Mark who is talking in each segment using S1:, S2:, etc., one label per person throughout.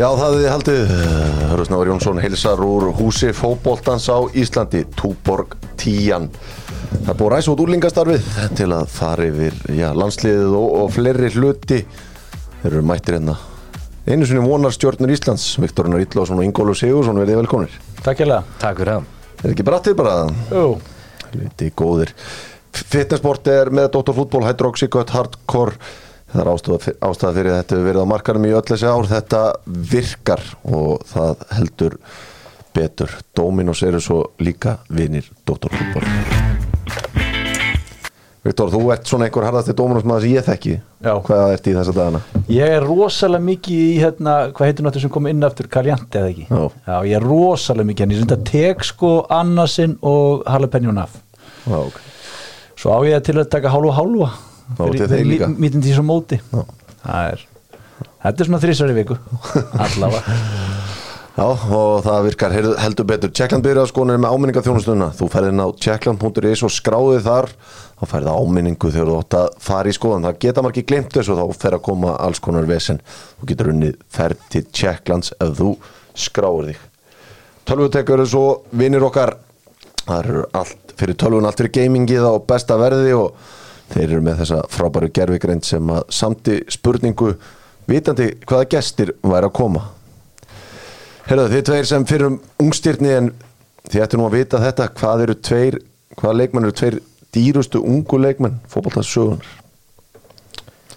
S1: Já, það hefði haldið, Hörðusnáður Jónsson heilsar úr húsi fótboltans á Íslandi, Túborg 10. Það er búið að ræsa út úrlingastarfið til að fara yfir já, landsliðið og, og fleiri hluti. Þeir eru mættir hérna. Einu sinni vonar stjórnur Íslands, Viktorunar Íllásson og Ingólu Sigursson verðið velkonir.
S2: Takk hérlega
S3: Takk fyrir það.
S1: Er ekki brattið bara?
S2: Jú,
S1: Liti góðir. Fitnessport er með Dr. Fútból, Hydroxy, Gött, Hardcore. Það er ástæða, fyrir að þetta hefur verið á markarum í öll þessi ár. Þetta virkar og það heldur betur. Dominos eru svo líka vinir Dr. Fútból. Viktor, þú ert svona einhver harðasti Dominos maður sem ég þekki.
S2: Já.
S1: Hvað ert í þessa dagana?
S2: ég er rosalega mikið í hérna, hvað heitir náttúrulega sem kom inn aftur, Kaljante eða ekki?
S1: Já.
S2: ég er rosalega mikið, en ég sunda tek sko annasinn og jalapeno naf.
S1: Já, ok.
S2: Svo á ég til að taka hálfa hálfa.
S1: Já, til þeir líka.
S2: Mítin því svo móti. Er, þetta er svona þrísar í viku. Allavega.
S1: Já, og það virkar heldur betur. Checkland byrjaðskonin er með áminningaþjónustuna. Þú ferði inn á checkland.is og skráði þar. Þá færði áminningu þegar þú átt að fara í skoðan. Það geta margir glemt þessu og þá fer að koma alls konar vesen. Þú getur unnið ferð til Checklands ef þú skráir þig. Tölvutekur eru svo vinir okkar. Það eru allt fyrir tölvun, allt fyrir gamingið á besta verði og þeir eru með þessa frábæru gerfigreind sem að samti spurningu vitandi hvaða gestir væri að koma. Herðu, þið tveir sem fyrir um ungstyrni en þið ættu nú að vita þetta hvað eru tveir, hvaða leikmenn eru tveir dýrustu ungu leikmenn fótballtaðsögunar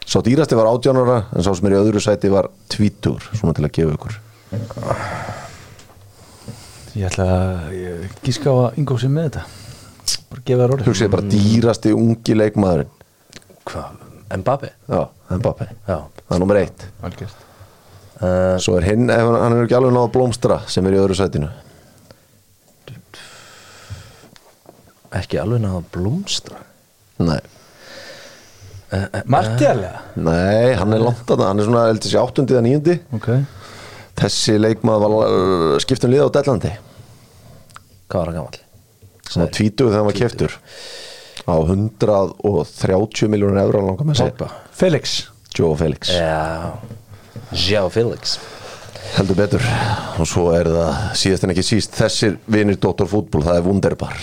S1: Sá dýrasti var 18 ára en sá sem er í öðru sæti var 20 svona til að gefa ykkur
S2: Ég ætla að gíska á að ingóð sem með þetta. Bara gefa þér orðið.
S1: Hugsið bara dýrasti ungi leikmaðurinn?
S3: Mbappe?
S1: Já, Mbappe
S3: Já.
S1: Það er nummer eitt
S2: Algjört.
S3: Uh,
S1: Svo er hinn, ef hann er ekki alveg náða blómstra sem er í öðru sætinu
S3: ekki alveg náða blómstra.
S1: Nei,
S2: Martialega?
S1: Nei hann er langt að það, hann er svona heldur sér áttundið að níundi
S2: Ok.
S1: Þessi leikmaður var uh, skiptum lið á Dellandi
S3: Hvað var það gamall?
S1: Svona tvítuð þegar hann var keftur á 130 miljónur eurra langar með
S3: Pogba.
S2: Felix.
S1: Joe Felix.
S3: Já. Joe Felix.
S1: heldur betur. Og svo er það síðast en ekki síst þessir vinir Dóttor fútból, það er Wunderbar.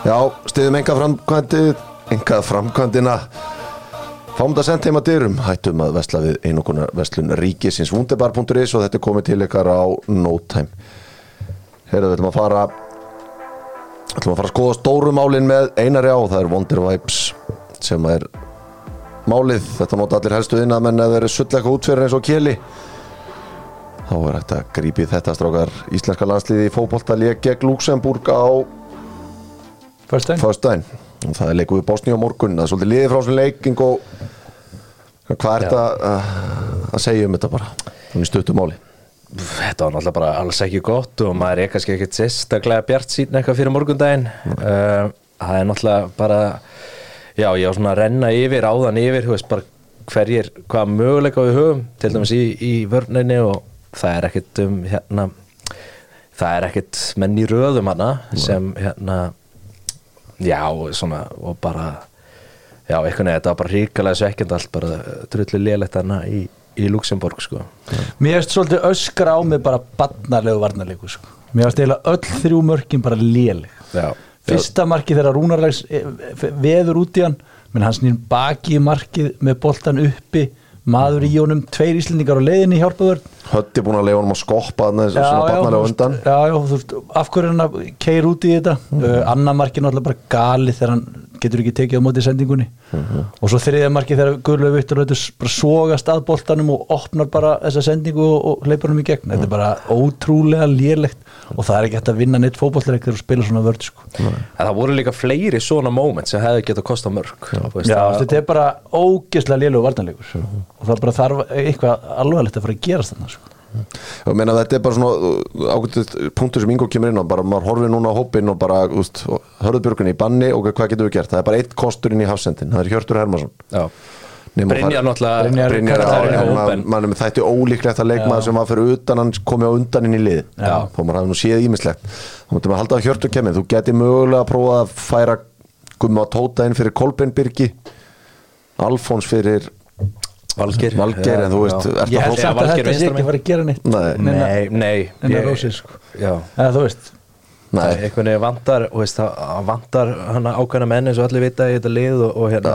S1: Já, stiðum enga framkvæmdið enga framkvæmdina Fáum þetta sent heima dyrum, hættum að vesla við einokunar veslun ríkisins wunderbar.is og þetta er komið til ykkar á no time. Heyrðu, við ætlum að fara ætlum að fara að skoða stórumálin með einari á, það er Wonder Vibes sem er málið, þetta nota allir helstu inn að menn eða verið sullega útferðin eins og kjeli þá er þetta að grípi þetta strákar. Íslenska landsliði í fótbolta lék gegn Luxemburg á
S2: First time?
S1: Og það er leikum við Bosníu á morgun það er svolítið liðið frá svona leiking og hvað er þetta að, að segja um þetta bara hún í stuttu máli?
S3: Þetta var náttúrulega bara alls ekki gott og maður er kannski ekkert sérstaklega bjart sín eitthvað fyrir morgundaginn. Uh, Það er náttúrulega bara Já, ég á svona að renna yfir, áðan yfir veist bara hverjir, hvað möguleika við höfum til dæmis í, í vörninni og það er ekkert um hérna það er ekkert menn í röðum hana sem hérna já, svona og bara já, eitthvað neða, þetta var bara ríkalega svekkjandi allt bara drullu lélegt hana í, í Luxemburg sko.
S2: Mér erst svolítið öskra á mig bara barnarlegu varnarleiku sko. Mér erst eiginlega öll þrjú mörkin bara léleg. Fyrsta markið þegar Rúnarlegs veður út í hann menn hann snýr baki í markið með boltan uppi maður í honum, tveir íslendingar á leiðinni hjálpaður
S1: Hötti búin að leiða honum að skoppa þarna svona barnalega undan.
S2: já, já, þú veist, af hverju er hann að keir út í þetta? Mm. -hmm. annar markið náttúrulega bara gali þegar hann getur ekki tekið á móti sendingunni. Og svo þriðja markið þegar Guðlaug Vittur bara sogast að boltanum og opnar bara þessa sendingu og, og hleypar hann í gegn. Þetta er bara ótrúlega lérlegt og það er ekki hægt að vinna neitt fótbollleikir og spila svona vörð sko.
S3: Það voru líka fleiri svona moment sem hefði getað kostað mörg þú veist,
S2: Já,
S3: það-
S2: þetta er bara ógeðslega lélegu varnarleikur. Og það bara þarf eitthvað alvarlegt að fara að gerast þarna sko.
S1: Og meina þetta er bara svona ágættið punktur sem Ingo kemur inn á. Bara maður horfir núna á hópin og bara úst, hörðubjörgunni í banni. Og hvað getum við gert? Það er bara eitt kostur inn í hafsendin, það er Hjörtur Hermansson.
S3: Já. Brynjar náttúrulega
S2: Brynjar-
S1: Brynjar á,
S3: kallar inn í
S1: en
S3: hópinn.
S1: maður man er ólíklegt að leikmaður sem var fyrir utan hann komi á undan inn í lið. Þá maður hafði nú séð ímislegt þá mútum að halda að Hjörtur kemur. Þú geti mögulega að prófa að færa Gumma Tóta inn fyrir Kolbein Birgi. Alfons fyrir
S3: Valgeir.
S1: Valgeir, en þú veist,
S3: já.
S2: Ég
S1: að
S2: held að þetta sé ekki að fara að gera neitt.
S1: Nei.
S2: Neina-
S3: Nei, nei
S2: sko.
S3: Já.
S2: Þú veist.
S1: Nei,
S3: einhvern veginn vantar þú veist, það það vantar hana ákveðna menn eins og allir vita í þetta lið og, og hérna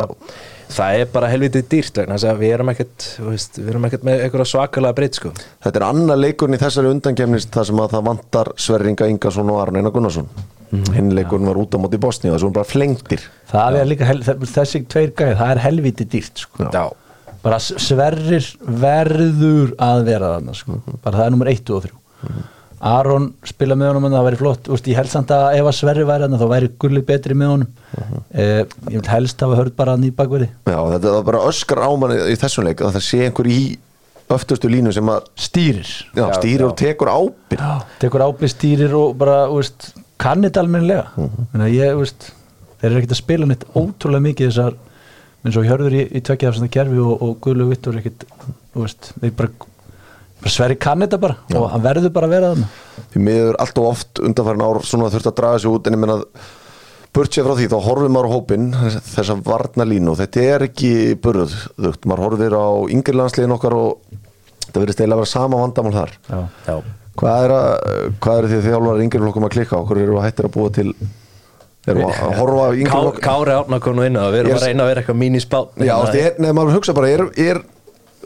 S3: það er bara helvitið dýrt vegna þess að við erum ekkert þú veist, við erum ekkert með einhverja svakalega breytt sko.
S1: Þetta er annar leikurinn í þessari undangefnist þar sem að það vantar Sverringa Ingarsson og Aron Einar Gunnarsson. Hinn leikurinn var út á móti Bosni og það var bara flengtir
S2: Það er líka, hel- þessi tveir gæði, það er helviti dýrt sko.
S3: já,
S2: bara sverrir verður að vera þarna sko. bara það er nummer 1 og 3 Aron spila með honum en það væri flott. Úst, ég held samt að ef að sverri væri þarna þá væri gulli betri með honum. Eh, ég vil helst hafa hörð bara hann í bakverði.
S1: Já, þetta var bara öskar ámanni í þessum leik að það sé einhver í öftustu línu sem að
S2: stýrir.
S1: Já,
S3: Já,
S1: stýrir
S3: já.
S1: og tekur ábyrg
S2: Já, tekur ábyrð stýrir og bara úst, kann þetta almennilega. Mm ég, úst, þeir eru ekkert að spila neitt ótrúlega mikið þessar eins og hjörður í, í tvekja af svona kerfi og, og Guðlu Vittur ekkert úst, þeir bara, bara sverri kann þetta bara og hann verður bara að vera þarna.
S1: Því miður allt og oft undanfærin ár svona þurft að draga sig út en ég menna burt sér frá því, þá horfum maður á hópin þessa varna línu og þetta er ekki burðugt, maður horfir á yngri landsliðin okkar og þetta verðist eiginlega að vera sama vandamál þar.
S2: Já.
S3: já.
S1: Hvað er, að, hvað er því þjálfar yngri flokkum að klikka? Okkur eru að hættir að búa til eru að horfa á
S3: Ká,
S1: flokkum
S3: Kári nú inn og við erum að reyna að vera eitthvað mínispá
S1: Já, það er, neða, maður hugsa bara, er, er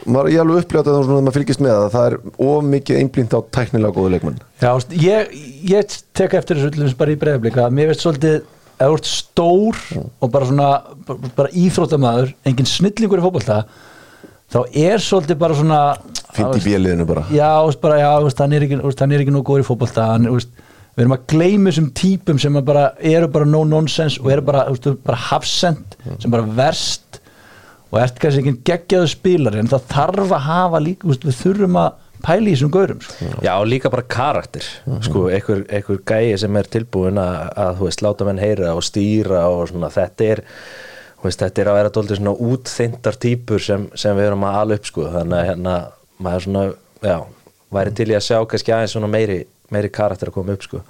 S1: maður ég alveg svona að maður fylgist með að það er of mikið einblínt á tæknilega góðu leikmann
S2: Já, ég, ég tek eftir þessu bara í breiðablika mér veist svolítið að þú ert stór og bara svona bara, bara íþróttamæður, engin snillingur í fótbolta þá er svolítið bara svona
S1: fint í bjöliðinu bara.
S2: já, þú veist, bara, já, veist, hann er ekki, veist, hann er ekki við erum að gleyma þessum típum sem bara, eru bara no nonsense og eru bara, bara hafsend sem bara verst og ert kannski ekki geggjaðu spilari en það þarf að hafa líka, við þurfum að pæla í þessum gaurum sko.
S3: Já, og líka bara karakter sko, einhver, einhver gæi sem er tilbúin að, að þú veist, láta menn heyra og stýra og svona, þetta er veist, þetta er að vera dóldi svona útþyndar típur sem, sem við erum að ala upp sko, þannig að hérna, maður svona já, væri til í að sjá kannski aðeins svona meiri, meiri karakter að koma upp sko.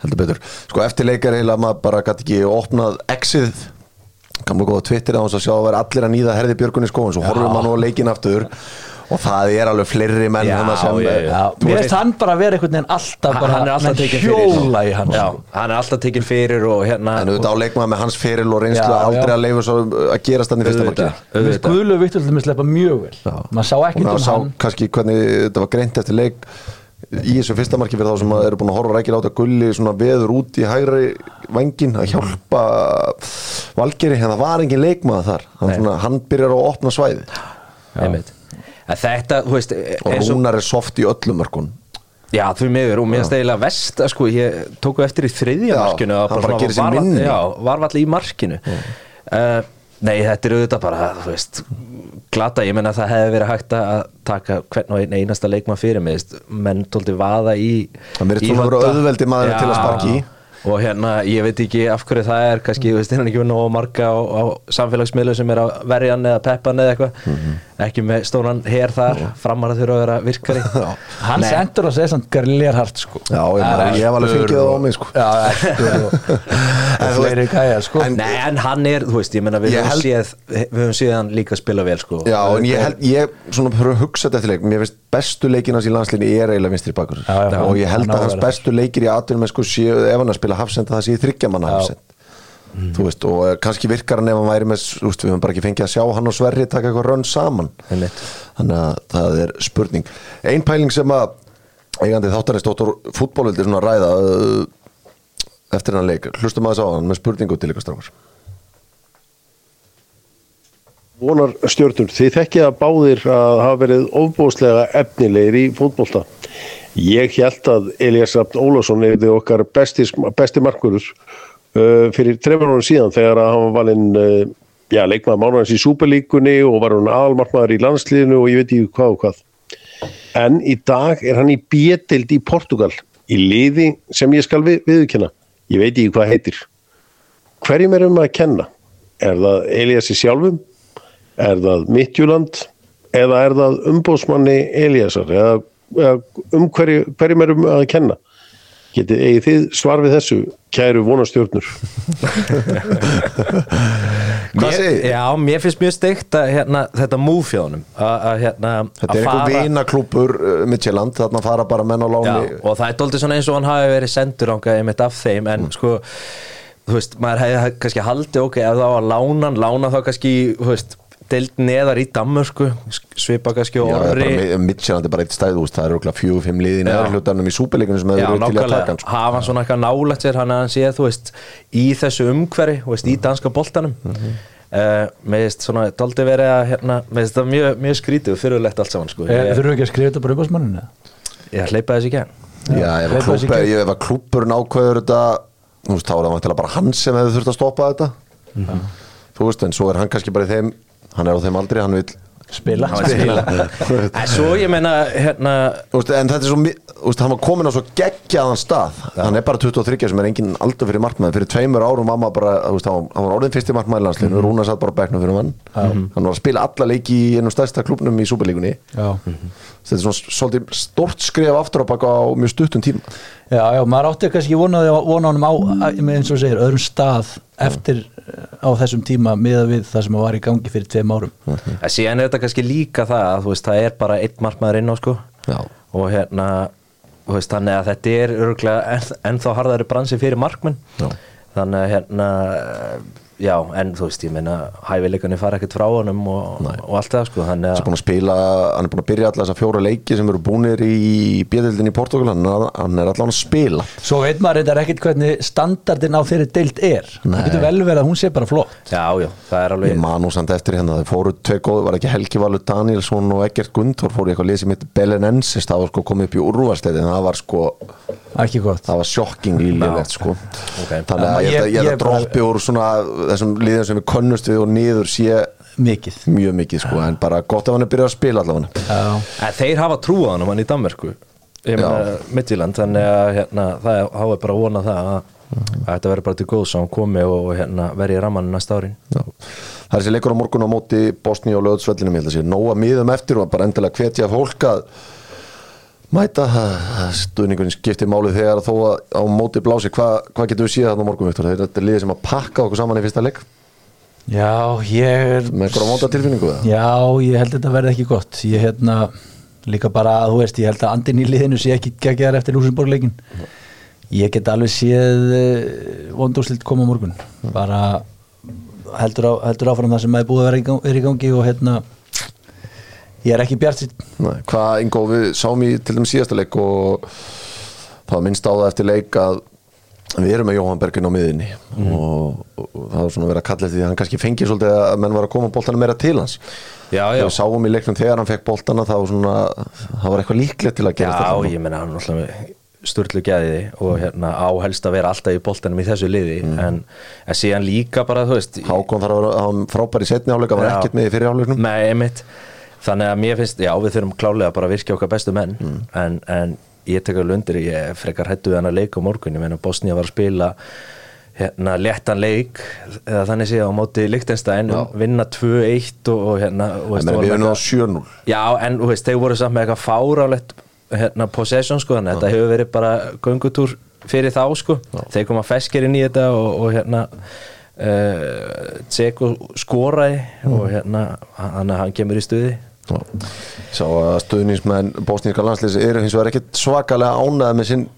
S1: Heldur betur, sko eftir leikar heila maður bara gæti ekki opnað exið. Gamla góða Twitter á þess að sjá að vera allir að nýða herði Björgun í skóin svo horfum maður á leikin aftur. Og það er alveg fleiri menn
S3: Já,
S1: hana sem
S3: já, já.
S2: Já, mér veist hann bara vera einhvern veginn alltaf bara
S3: hann er alltaf tekinn fyrir.
S2: hann
S3: já,
S2: sko.
S3: hann er alltaf tekinn fyrir og hérna
S1: en auðvitað á leikmaður með hans feril og reynslu
S2: Já,
S1: aldrei
S2: já.
S1: að leifa svo að gerast hann í fyrsta marki.
S2: Guðlu til að sleppa mjög vel. Maður sá ekkert um
S1: sá
S2: hann.
S1: kannski hvernig þetta var greint eftir leik í þessu fyrsta marki fyrir þá sem að eru búin að horfa rækir á þetta gulli svona veður út í hægri vangin að hjálpa valgeri en það var engin leikmaður þar. Hann, svona, hann byrjar að opna svæði
S3: þetta, þú veist
S1: og Rúnar er soft í öllum mörkun
S3: Já, því miður og mér eiginlega vest að sko, ég tóku eftir í þriðja markinu að
S1: hann bara gerir sér minni.
S3: Já, var allir í markinu. Uh, Nei, þetta er auðvitað bara, þú veist glata, ég menna að það hefði verið hægt að taka hvern og einn einasta leikmann fyrir mig menn tóldi vaða í
S1: Það er vera
S3: þetta.
S1: auðveldi maður til að sparka í.
S3: Og hérna, ég veit ekki af hverju það er kannski, þú veist, hann ekki við nóg marga á, á samfélagsmiðlu sem er að verja hann eða peppa hann eða eitthvað?
S1: Mhm.
S3: ekki með stóran her þar framar að þurfa að vera virkari.
S2: Hann sendur að segja samt garlir hart sko.
S1: Já, ég hef alveg fengið það á mig, sko.
S2: já,
S1: veist-
S2: gæja sko.
S1: en-
S3: Nei, en hann er, þú veist, ég meina við höfum
S1: held-
S3: séð við höfum séð hann líka spila vel sko.
S1: Já, en ég held, ég svona fyrir að hugsa þetta eftir leik mér finnst bestu leikinas í landslinni er eiginlega vinstri bakur
S2: Já, já,
S1: og ég held að
S2: að
S1: hans bestu leikir í aðtunum spila hafsend að það sé þryggja manna
S2: Já.
S1: hafsend þú veist, og eh, kannski virkar hann ef hann væri með, veist, við höfum bara ekki fengið að sjá hann og Sverri taka eitthvað rönn saman
S3: Einmitt.
S1: þannig að það er spurning ein pæling sem að eigandi þáttarins dóttor fútbólvildi svona ræða uh, eftir hann leik, hlustum að þess á hann með spurningu til ykkur strákar
S4: vonar stjórnur. Þið þekkið að báðir að hafa verið ofbóðslega efnilegir í fótbolta. Ég held að Elias Rapt Ólafsson er þið okkar besti, besti markurur uh, fyrir trefnur árum síðan þegar að hann var valinn uh, já, leikmaður mánuðans í Súperlíkunni og var hann aðalmarkmaður í landsliðinu og ég veit ekki hvað og hvað. En í dag er hann í bjettild í Portugal í liði sem ég skal við, viðkynna. Ég veit ekki hvað heitir. Hverjum er um að kenna? Er það Eliassi sjálfum? Er það Midtjúland eða er það umbóðsmanni Eliasar eða, eða um hverju, hverjum erum að kenna? Getið eigið þið svar við þessu kæru vonastjörnur
S1: Hvað segir?
S3: Já, mér finnst mjög steikt að hérna, þetta múfjónum að hérna,
S1: Þetta er einhver
S3: fara
S1: vinaklúpur uh, Midtjylland, þarna fara bara menn á
S3: Já,
S1: láni
S3: og það er doldið svona eins og hann hafi verið sendur ánga einmitt af þeim en sko, þú veist, maður hefði kannski haldið ok, ef það var lánan, lána þá kannski, þú veist, deild neðar í Danmörku, svipa kannski
S1: það er
S3: orri
S1: Midtjylland er bara eitt stæð úst, það eru okkur fjögur, fimm liðin
S3: Já.
S1: eða hlutarnum í súperleikunum sem hefur verið til að taka sko.
S3: hafa hann svona eitthvað nálægt sér hann að hann sé, þú veist, í þessu umhverfi þú veist, í danska boltanum mm
S1: Mhm.
S3: mér veist svona, daldi verið að hérna, veist það mjög, mjög skrítið og fyrirlegt allt saman, sko ég,
S2: Þurfum við ekki að skrifa þetta bara upp á smanninu?
S3: ég hleypa þessi ekki
S1: Já, ef að klúbburinn ákveður þetta þú veist, þá er það bara hann sem hefur þurft að stoppa þetta
S2: Mhm.
S1: þú veist, en svo er hann kannski bara í þeim hann er á þeim aldrei, hann vil
S2: Spila.
S3: Var spila. En svo ég meina, hérna
S1: veist, en þetta er svo, veist, hann var komin á svo geggjaðan stað. Hann er bara 23 sem er engin aldur fyrir markmaði fyrir tveimur árum mamma bara, þú veist, hann var- var orðin fyrsti markmaði landslinu, mm Rúna satt bara á bekknum fyrir hann. Hann var að spila alla leiki í einum stærsta klubnum í Súperleikunni
S2: Já.
S1: Þetta er svona svolítið stort skrif aftur á baka á mjög stuttum tíma.
S2: Já, já, maður átti kannski vonaði vona honum á, eins og segir, öðrum stað eftir eh, á þessum tíma miða við það sem var í gangi fyrir tveim árum.
S3: En síðan er þetta kannski líka það að þú veist, það er bara einn markmaður inn á sko.
S1: Já.
S3: og hérna þú veist, þannig að þetta er örgulega en, ennþá harðari bransi fyrir markmenn.
S1: Já.
S3: þannig að hérna já, en þú veist, ég meina hæfileikunni fara ekkert frá honum og, og allt það sko,
S1: hann er
S3: að
S1: búin að spila, hann er búin að byrja alla þessa fjóra leiki sem eru búinir í bjöðildin í Portugal, hann er, hann er allan að spila.
S2: Svo veit maður þetta ekkert hvernig standardin á þeirri deild er.
S1: Nei.
S2: Það getur vel verið að hún sé bara flott.
S3: Já, já, það er
S1: Ég
S3: alveg
S1: man nú samt eftir hérna, það fóru tvei góð, var ekki Helgi Valur Danielsson og Egert Gunthor fóru eitthvað lið sem heitir Belenenses, það var sko komið upp í úrvarsleitin, það var sko,
S2: Ekki gott.
S1: það var sjokking lílilegt sko.
S3: Ok.
S1: Þannig að ég,
S2: Ég-
S1: ég, ég,
S2: ég
S1: ég droppi úr svona þessum liðum sem við könnust við og niður sé
S2: Mikið.
S1: mjög mikið sko, en bara gott ef hann er byrjað að spila allavega.
S2: Já,
S3: en þeir hafa trú á hann hann í meina Midtjylland, þannig að hérna, það er, er bara að vona það að, að þetta verður bara til góðs að hann komi og hérna, verði í ramman næsta árin.
S1: Já. Það er þessi leikur á morgun á móti Bosni og löðsvellinum, ég held að sé nóga miðum eftir og bara endilega hvetja fólk að mæta stuðningurinn skiptir málið þegar þó að á móti blási, Hva, hvað getur við síðan á morgun Viktor? Þetta er liðið sem að pakka okkur saman í fyrsta leik.
S2: Já ég er
S1: með einhverja móta tilfinningu eða?
S2: Já, ég held að þetta verði ekki gott. Ég hérna, líka bara, þú veist, ég held að andin í liðinu sé ekki geggjaðar eftir Lúsinborgleikin Ég get alveg séð vondúslilt koma morgun. Bara heldur, á, heldur áfram það sem er búið að vera í gangi og hérna ég er ekki bjart
S1: Nei, Hvað Ingo, við sáum í til þeim síðasta leik og það minnst á það eftir leik að við erum með Jóhann Bergin á miðinni og, og, og það var svona að kalla eftir því að hann kannski fengi svolítið að menn var að koma bóltanum meira til hans.
S3: Já, já,
S1: við sáum í leiknum þegar hann fekk boltana það var svona, það var eitthvað líklegt til að gera
S3: Já, ég meina hann alltaf sturlu gæði og hérna á helst að vera alltaf í boltanum í þessu liði en, en síðan líka bara, þú veist
S1: Hákon þarf að vera frábær í setni áleika var ekkert með í fyrir áleiknum
S3: Nei, einmitt Þannig að mér finnst, já, við þurfum klálega bara að virkja okkar bestu menn. En, en ég tek alveg undir, ég frekar hættu við hann að leika á morgun, ég meina Bosnia var að spila hérna léttan leik eða þannig séð á móti Lichtenstein vinna 2-1 og, og hérna og veist,
S1: Við erum á 7-0
S3: Já, en veist, þeir voru samt með eitthvað fárálegt hérna, possession sko, þannig að þetta hefur verið bara göngutúr fyrir þá sko, þeir koma feskir inn í þetta og, og hérna uh, Tseko skoraði og hérna, hann, hann kemur í stuði.
S1: Já. Sá að stuðningsmenn bósníska landslýs eru hins vegar ekkert svakalega ánæða með sinn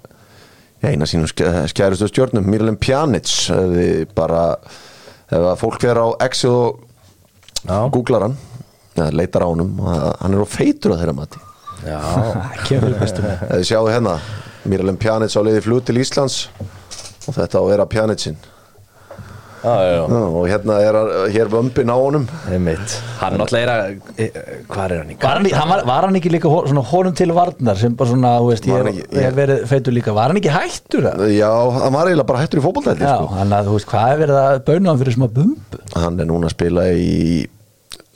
S1: eina sínum skærustu stjórnum Miralem Pjanic bara ef að fólk fer á X og
S3: Já.
S1: googlar hann eða leitar á að hann er á feitur að þeirra mati.
S3: Já,
S2: kemur bestum
S1: þið sjáu hérna Miralem Pjanic á leiði flug til Íslands og þetta á vera Pjanicin og hérna er hér vömbin á honum
S3: einmitt Hann náttúrulega er að, e, hvað er hann í
S2: Var hann, í- hann var, var hann ekki líka honum til varnar sem bara svona, þú veist,
S1: Var
S2: ég,
S1: hann
S2: ég,
S1: ekki-
S2: hef verið feitur líka Var hann ekki hættur það?
S1: já, hann var eiginlega bara hættur í fótboltæli
S2: Já,
S1: sko.
S2: hann að, þú veist, hvað er verið að bauna hann fyrir smá bumbu?
S1: hann er núna að spila í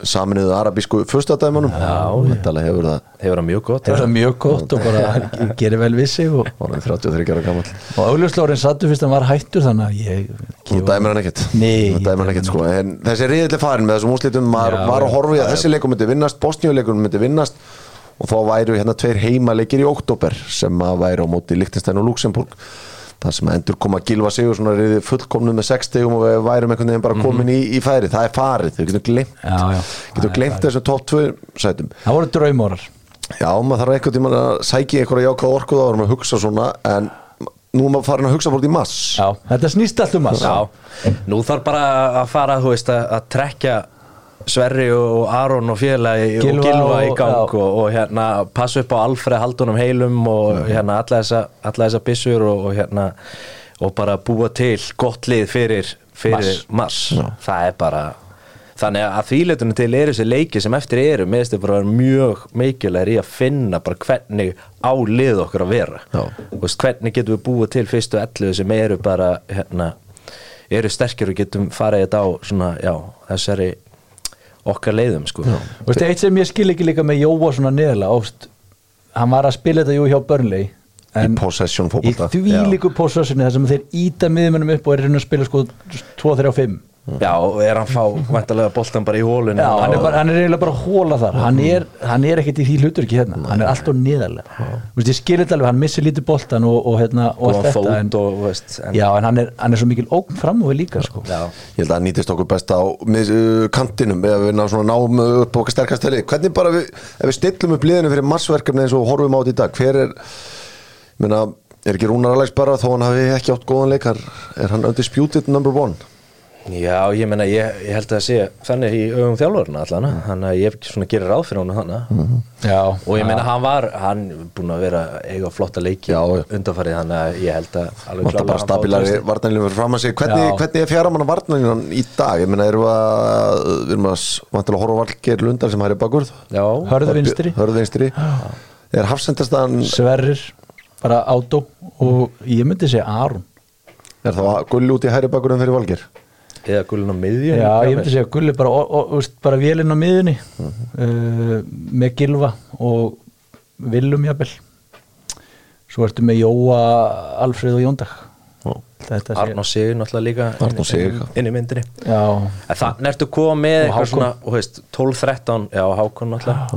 S1: saminuðu arabísku fyrstadæmanum þetta hefur það
S3: Hefur mjög gott
S2: er það mjög gott og bara gerir vel við sig og,
S1: hann 33 ára gammal
S2: og augljóslórin sattu fyrst að hann var hættur þannig að ég
S1: Nú dæmir hann ekkert.
S2: Nei,
S1: dæmir hann ekkert sko. En þessi riðileg farin með þessum úslitum
S2: Já,
S1: var að í að þessi leikum myndi vinnast Bosníuleikum myndi vinnast. Og þá væru hérna tveir heimaleikir í oktober sem að væru á móti Lichtenstein og Luxemburg það sem endur koma Gilva Sigur svona reyði fullkomnu með 6 stegum og við værum einhvern veginn bara komin í, í færi. Það er farið, við getum glemt
S2: Já, já.
S1: getum glemt þessum topp 2 sætum.
S2: Það voru draumórar
S1: já, maður þarf einhvern tímann að sækja einhverja jákvæð orku þá erum við að hugsa svona en nú er maður farin að hugsa búin í mass.
S2: Já, þetta snýst allt um að
S3: Já, nú þarf bara að fara þú veist, að, að trekja Sverri og Aron og félagi og
S2: Gylfa
S3: Gilva í
S2: og-
S3: gang og, og hérna passa upp á Alfred haldunum heilum og hérna alla þessa, alla þessa byssur og, og hérna og bara búa til gott lið fyrir, fyrir Mars, það er bara þannig að þvíleitunum til eru þessi leiki sem eftir eru, með þessi bara mjög mikilvægir í að finna bara hvernig á lið okkur að vera. Veist, hvernig getum við búið til fyrstu 11 sem eru bara hérna, eru sterkir og getum farið þetta á svona, já, þessari okkar leiðum sko.
S2: Þú veist, eitt sem ég skil ekki líka með Jóa svona neðla oft, hann var að spila þetta jú hjá Burnley
S1: í possession
S2: í
S1: fótbolta
S2: því líku possessioni þar sem þeir íta miðmennum upp og er að spila sko 2, 3 og 5
S3: já, er hann fá vantarlega boltan bara í hólunum
S2: Já, hann er, hann er eiginlega bara hóla þar. Hann er, hann er ekkert í því hlutur ekki hérna hann er alltaf niðarlega. Þú veist, ég skil þetta alveg, hann missir lítið boltan og, og, hérna, og
S3: og
S2: allt
S3: hann
S2: þetta en,
S3: og veist, en,
S2: Já, en hann er, hann er svo mikil ógn fram og við líka sko.
S3: já.
S1: ég held að það nýtist okkur best á mið, uh, kantinum eða við náum upp okkar sterkast helið hvernig bara við, ef við stillum upp liðinu fyrir massverkefni eins og horfum á þetta í dag hver er, minna, er ekki Rúnar Alex bara þó hann hafi ekki átt góðan leikar er hann undisputed number one
S3: já, ég meina, ég, ég held að það sé þannig í augum þjálfurna allan þannig að ég svona gerir ráð fyrir honum þannig
S2: Já,
S3: og ég meina, hann var hann búin að vera eiga flotta leiki undanfarið, þannig að ég held að alveg klárlega
S1: bara stabilari fyrir fram að sig. Hvernig, hvernig er fjaramanna varnarlínan í dag? Ég meina erum við að við erum að vantilega horfa á Valgeir Lundar sem hæri bakurð
S3: já,
S2: hörðu vinstri.
S1: hörð vinstri. Er hafsendastan
S2: Sverrir, bara átó og ég myndi segja Aron.
S1: Er þá gulli út í hæri bakurðum fyrir Valgeir
S3: eða gullin á miðjun
S2: Já, ég myndi segja Gulli bara, og, og, og, bara vélinn á miðunni uh, með Gilva og Willum jafnvel. Svo ertu með Jóa, Alfreð og Jóndag Þetta sé-
S3: Arnó Sigur náttúrulega líka inn-
S1: Sig.
S3: inn- inn í myndinni.
S2: Já,
S3: En þannig ertu komið með
S2: Og
S3: eitthvað
S2: Hákon.
S3: svona, þú veist, 12-13 já, Hákon náttúrulega,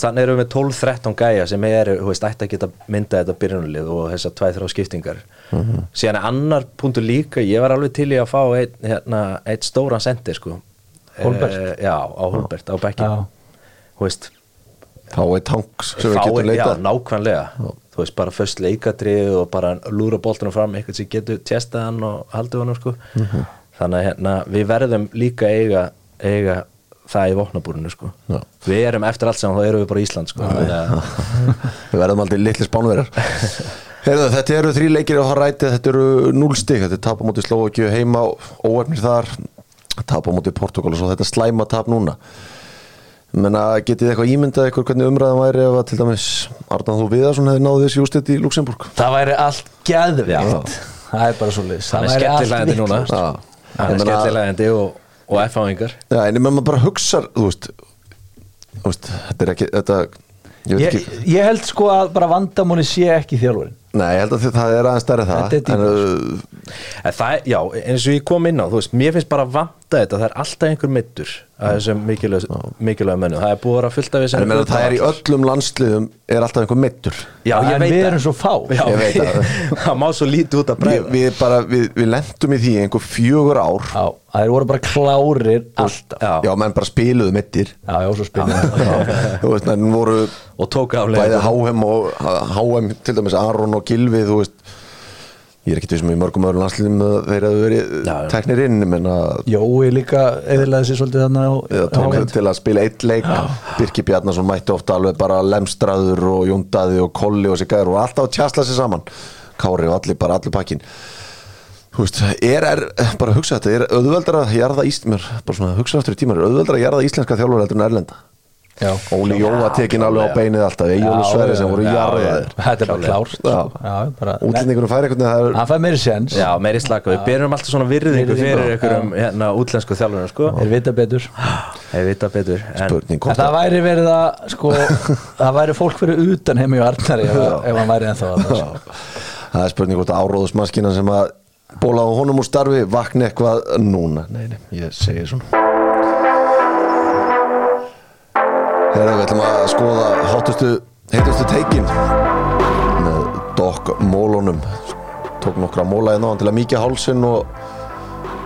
S3: þannig erum við með 12-13 gæja sem veist, ætti að geta myndað þetta byrjunulið og þessar 2-3 skiptingar síðan er annar punktur líka ég var alveg til í að fá eitt, hérna, eitt stóran sendir, sko.
S2: Hólbert?
S3: Eh, Já, á Holbert, á bekki
S2: Já.
S3: Þú veist,
S1: er tanks sem við getum
S3: já,
S1: leitað
S3: nákvæmlega. Þú veist, bara först leikadrið og bara lúra boltunum fram, eitthvað sem getur testað hann og haldið honum, sko.
S1: Mhm.
S3: þannig að hérna, við verðum líka eiga, eiga það í vopnabúrinu, sko.
S1: Já.
S3: við erum eftir allt saman, þá erum við bara Ísland, sko. Þannig að
S1: við verðum aldrei litli spánverjar Heyrðu, þetta eru þrý leikir á Haræti, þetta eru núl stig, þetta er tap á móti Slovakíu heima, óefnir þar tap á móti Portugal og svo þetta slæma tap núna. Menna getið þið eitthvað ímyndað eitthvað hvernig umræðan væri ef að til dæmis Arnan Þú Viðarsson hefði náðið þessi ústitt í Luxemburg
S2: það væri allt geðveikt. Það er bara svo
S3: hann er skemmtilegandi núna.
S1: Já.
S3: hann er skemmtilegandi og, og F-áingar.
S1: Já, en ég með maður bara hugsar þú veist, þú veist þetta er ekki, þetta ég veit
S2: ég,
S1: ekki,
S2: ég held sko að bara vandamóni sé ekki þjálfurinn
S1: nei, ég held að það er aðeins stærri það. En, uh,
S3: En það, já, eins og ég kom inn á, þú veist, mér finnst bara vanta þetta, það er alltaf einhver mittur að þessum mikilvæg, mikilvæg mennu, það er búið að vera fullt af
S1: en
S3: þessum
S1: ég meina það er í öllum landsliðum er alltaf einhver meittur
S3: Já, ég
S2: En við
S3: það.
S2: erum svo fá.
S3: Já,
S1: Ég veit það.
S3: það má svo lítið út að
S1: við,
S3: bregða.
S1: við bara, við, við lendum í því í einhver fjögur ár.
S2: Já, að þeir voru bara klárir alltaf.
S3: Já.
S1: já, menn bara spiluðu mittir
S2: Já, já, svo
S1: voru
S3: og tók
S1: bæði
S3: aflega
S1: HM og HM til dæmis Aron og Gilvi þú veist ég er ekki þessum í mörgum öðrum landsliðum að þeir hefðu verið teknir inn menna
S2: Jói líka eðilaði sér svolítið þannig á
S1: eða tók
S2: á-
S1: til að spila eitt leik. Birki Bjarnason mætti ofta alveg bara lemstraður og Jóndaði og Kolli og sér gæður og alltaf að tjasla sér saman. Kári og allir bara allir pakkin þú veist, er, er bara að hugsa þetta, er auðveldar að jarða ísl mér, bara svona að hugsa aftur í tímar er auðveldar að jarða íslenska þjálfur heldur en erlenda Óli Jóa tekin alveg á beinið alltaf Egjóli
S2: Já,
S1: Sverri sem voru jarðaðir.
S2: Þetta er bara klárt.
S1: Útlendingunum einhvern veginn það er
S2: Hann fær meiri sens
S3: Já, meiri slaka, við byrjum alltaf svona virðingu fyrir einhverjum hérna, útlensku þjálfurinn, sko.
S2: Er vita betur.
S3: Ég vita betur en,
S1: spurning
S2: En það væri verið að sko, það væri fólk fyrir utan heim í Arnari ef, ef hann væri ennþá að sko.
S1: það er spurning hvort áróðusmaskina sem að bóla á honum úr starfi vakni eitthvað núna. Nei, nei, ég segi svona Herra, við ætlum að skoða hátustu, heitustu teikin með Doc Mólunum. Tók nokkra móla í náðan til að mýkja hálsin og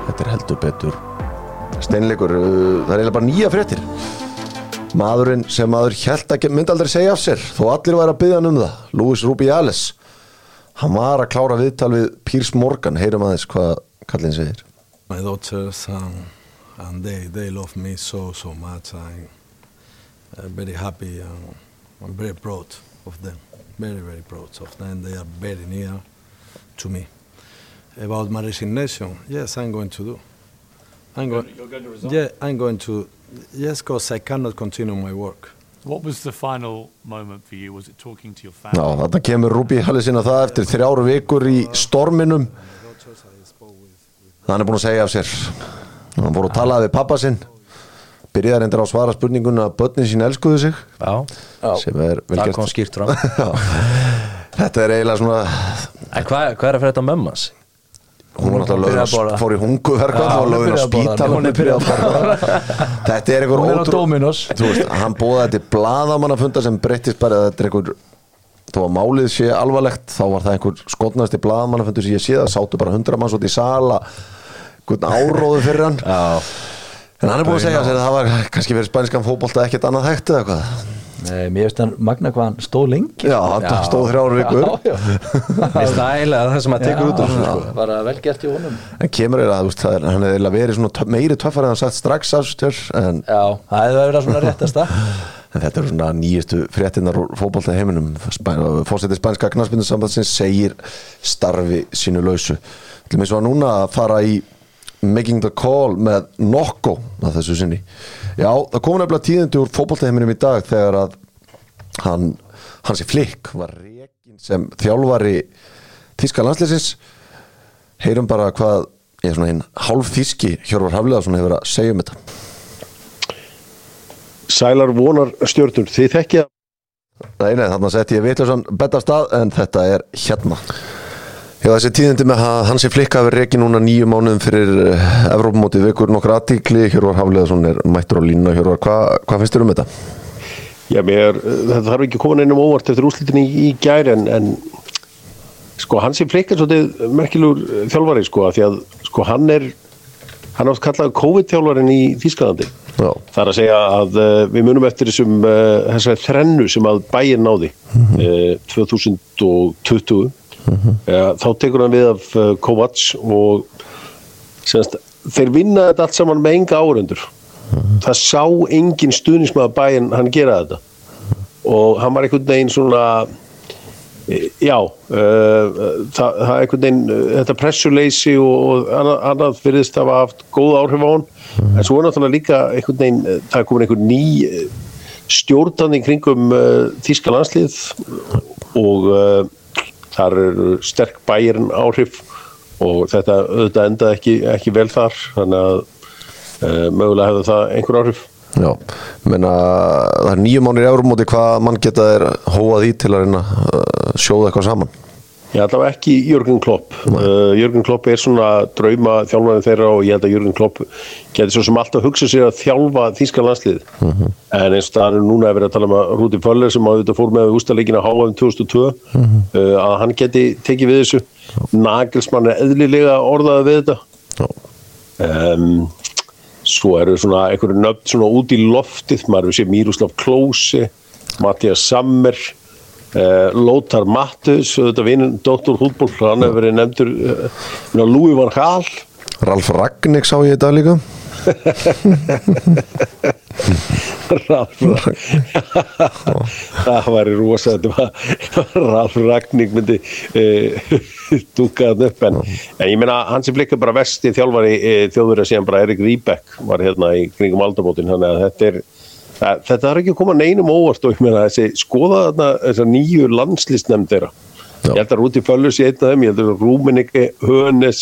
S1: þetta er heldur betur steinleikur, uh, það er eiginlega bara nýja fréttir. Maðurinn sem maður held að myndi aldrei segja af sér þó allir væri að byggja um það Luis Rubiales. Hann var að klára viðtal við Piers Morgan. Heyrum aðeins hvað kallinn segir.
S5: My daughters um, and they they love me so so much I'm uh, very happy and I'm very proud of them. Very very proud of them. They are very near to me. About my resignation yes I'm going to do. I'm going
S6: You're going to resign?
S5: yeah I'm going to yes because I cannot continue my work.
S6: What was the final moment for you? Was it talking to your family?
S1: þarna kemur Rubiales inn á það eftir þrjáru vikur í storminum. Hann er búin að segja af sér. Hann fór að tala við pappa sinn byrjaði reyndir á að svara spurninguna að börnin sín elskuðu sig.
S3: Já,
S1: er
S3: það kom skýrt fram
S1: þetta er eiginlega svona
S3: En hvað, hvað er að fyrir þetta mömmas?
S1: hún var náttúrulega
S2: byrjaði að
S1: fór í hunguverkvall
S2: Já,
S1: og lögð á spítal
S2: Hún er byrjuð að borða.
S1: þetta er einhver
S2: Hún er á
S1: ótrú
S2: Dominos.
S1: þú veist, hann bóða þetta blaðamannafunda sem breyttist bara að þetta er einhver þó að málið sé alvarlegt þá var það einhver skotnasti blaðamannafundur sem ég sé það sátu bara hundra manns út í sala einhvern áróðu fyrir hann.
S3: Já,
S1: en hann er búin að segja að það var kannski fyrir spænskan fótbolta ekkert annað hægt eða hvað
S2: Nei, mér finnst hann magna hvað hann stóð lengi.
S1: Já, hann
S3: Já.
S1: stóð þrjár vikur.
S2: Já, já.
S3: mér stæla það sem að tekur út úr þessu, sko.
S2: Bara vel gert í honum.
S1: En kemur er að þú veist, það er, hann er verið meiri töffar en hann sagt strax af sér en
S2: Já, það hefði verið svona réttasta.
S1: En þetta er svona nýjustu fréttinnar úr fótbolta heiminum. Fósetti spænska knarsbyndusambandsins segir starfi sínu lausu. Til með svo að núna að fara í Making the Call með Nokko að þessu sinni. Já, það kom nefnilega tíðindi úr fótbolta heiminum í dag þegar að hann, hansi flikk var rekin sem þjálfari Þíska landsleisins heyrum bara hvað ég er svona hinn hálf þíski Hjörvar Hafliðarsson hefur að segja um þetta.
S4: Sælar vonar stjórnur, þið þekkja
S1: Nei, nei, þarna setti ég vitlausan betastað en þetta er hérna Já, þessi tíðindi með að hansi flikka hafi reiki núna nýju mánuðum fyrir uh, Evrópumótið vekur nokkur aðtíkli Hjörvar Hafleðarsson er mættur á línu Hjörvar, hvað hva finnst þér um þetta?
S4: Já, mér, þetta þarf ekki að koma neinum óvart eftir úrslitin í, í gær en, en sko hans er fleikar svolítið merkilegur eh, þjálfari sko að því að sko hann er hann átt kallaði COVID-þjálfarin í Þýskalandi.
S1: Já,
S4: það er að segja að uh, við munum eftir þessum uh, þrennu sem að bæinn náði uh, 2020 uh, þá tekur hann við af uh, Kovacs og semast, þeir vinna þetta allt saman með enga árendur það sá engin stuðnismæða bæinn hann gera þetta. Og hann var einhvern veginn svona e, já uh, það, það er einhvern veginn uh, þetta pressuleysi og, og annað, annað virðist hafa haft góð áhrif á hann. En svo er náttúrulega líka einhvern veginn uh, það er komin einhvern ný uh, stjórnandi kringum uh, Þíska landslið og uh, þar eru sterk bæjarn áhrif og þetta auðvitað endaði ekki, ekki vel þar þannig að uh, mögulega hefði það einhver áhrif.
S1: Já, menna það er nýju mánir í Evrópumóti hvað mann geta er hóað í til að reyna uh, sjóða eitthvað saman
S4: Já, allavega ekki Jörgen Klopp. Uh, Jörgen Klopp er svona drauma þjálfarinn þeirra og ég held að Jörgen Klopp getur svo sem alltaf hugsa sér að þjálfa þýska landslið. En eins og það er núna að vera að tala um að Rúti Föller sem að þetta fór með ústaleikina HM 2002 uh, að hann geti tekið við þessu. Nagelsmann er eðlilega orðaði við þetta. Um, svo eru svona einhverju nöfn svona út í loftið, maður sé Miroslav Klose, Mattias Sammer uh, Lothar Mattus þetta vinur Dr. Hútból hann hefur verið nefndur uh, Louis van Gaal
S1: Ralf Ragnik sá ég þetta líka
S4: Ralf það væri rosa Ralf Ragník myndi uh, dúka það upp en, en ég meina hans er blikka bara vesti þjálfari uh, að síðan bara Erik Rýbek var hérna í kringum aldamótin þannig að þetta er þetta er ekki að koma neinum óvart og ég meina þessi skoða þarna þessar nýju landslistnefnd þeirra.
S1: Já.
S4: ég held að Rúti Föllus í einn af þeim ég held að Rúmeningi, Hönes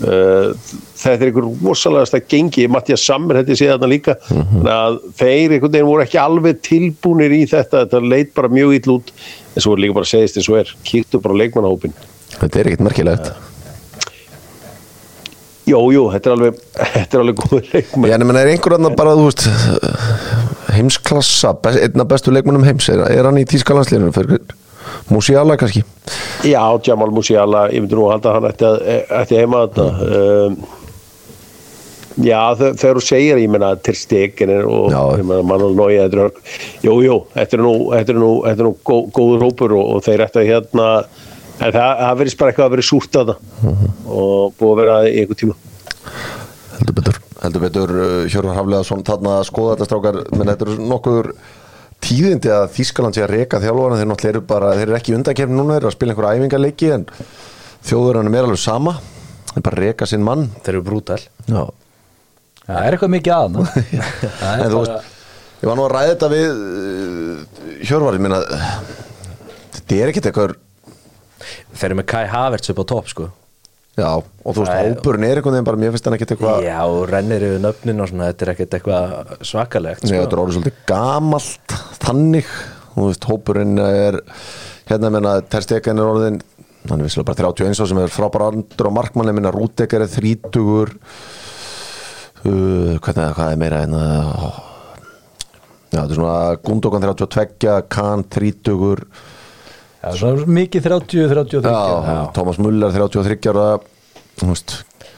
S4: uh, þetta er einhver rosalegast að gengi, Mattias Sammer þetta sé þarna líka, þannig að þeir einhvern veginn voru ekki alveg tilbúnir í þetta þetta leit bara mjög ítl út. En svo er líka bara segist eins og er, kíktu bara leikmannahópin
S1: Þetta er ekkert merkilegt
S4: Jú, jú, þetta er alveg þetta er alveg góður leikmann
S1: Já, en menn er einhver annar bara, þú veist heimsklassa, best, einna bestu leikmennum heims? Er, er hann í tíska landsliðinu fyrir Musiala kannski?
S4: Já, Jamal Musiala, ég myndi nú að halda hann að, ætti heima þetta um, Já, þe- þegar þú segir ég meina til stegin og ég Neuer þetta er, jú, jú, þetta er nú, þetta er nú, þetta er nú gó, góður hópur og, og þeir ætti að hérna en það, það verðist bara eitthvað að vera súrt að það. Og búið að vera í einhver tíma.
S1: Heldur betur, heldur betur uh, Hjörvar Hafleðarsson þarna að skoða þetta strákar. Menn þetta eru nokkuður tíðindi að Þískaland sé að reka þjálfana þeir náttúrulega eru bara, þeir eru ekki undakefni núna þeir eru að spila einhverja æfingarleiki en þjóðurinn er alveg sama. Þeir bara reka sinn mann.
S3: Þeir eru brútal.
S1: Já.
S2: Það er eitthvað mikið að ná Það
S1: en þú veist, ég var nú að ræða þetta við uh, Hjörvar, ég meina þetta er ekkit eitthvað
S3: eru með Kai Havertz upp á topp sko.
S1: Já, og þú veist, hópurinn er einhvern veginn bara, mér finnst hann ekkit eitthvað
S3: já, og rennir yfir nöfnin og svona þetta er ekkert eitthvað svakalegt sko.
S1: þetta er orðið svolítið gamalt þannig, þú veist, hópurinn er hérna, ég meina, Terstegen er orðin hann er visslega bara 31 ára sem er frábæra andur á markmann, ég meina, Rúdekar er þrítugur. Uh, hvernig, hvað er meira hérna já, þetta er svona Gundogan 32, Kahn þrítugur
S2: Já, svona mikið 30, 33
S1: já, Thomas Muller 33 ára þú veist,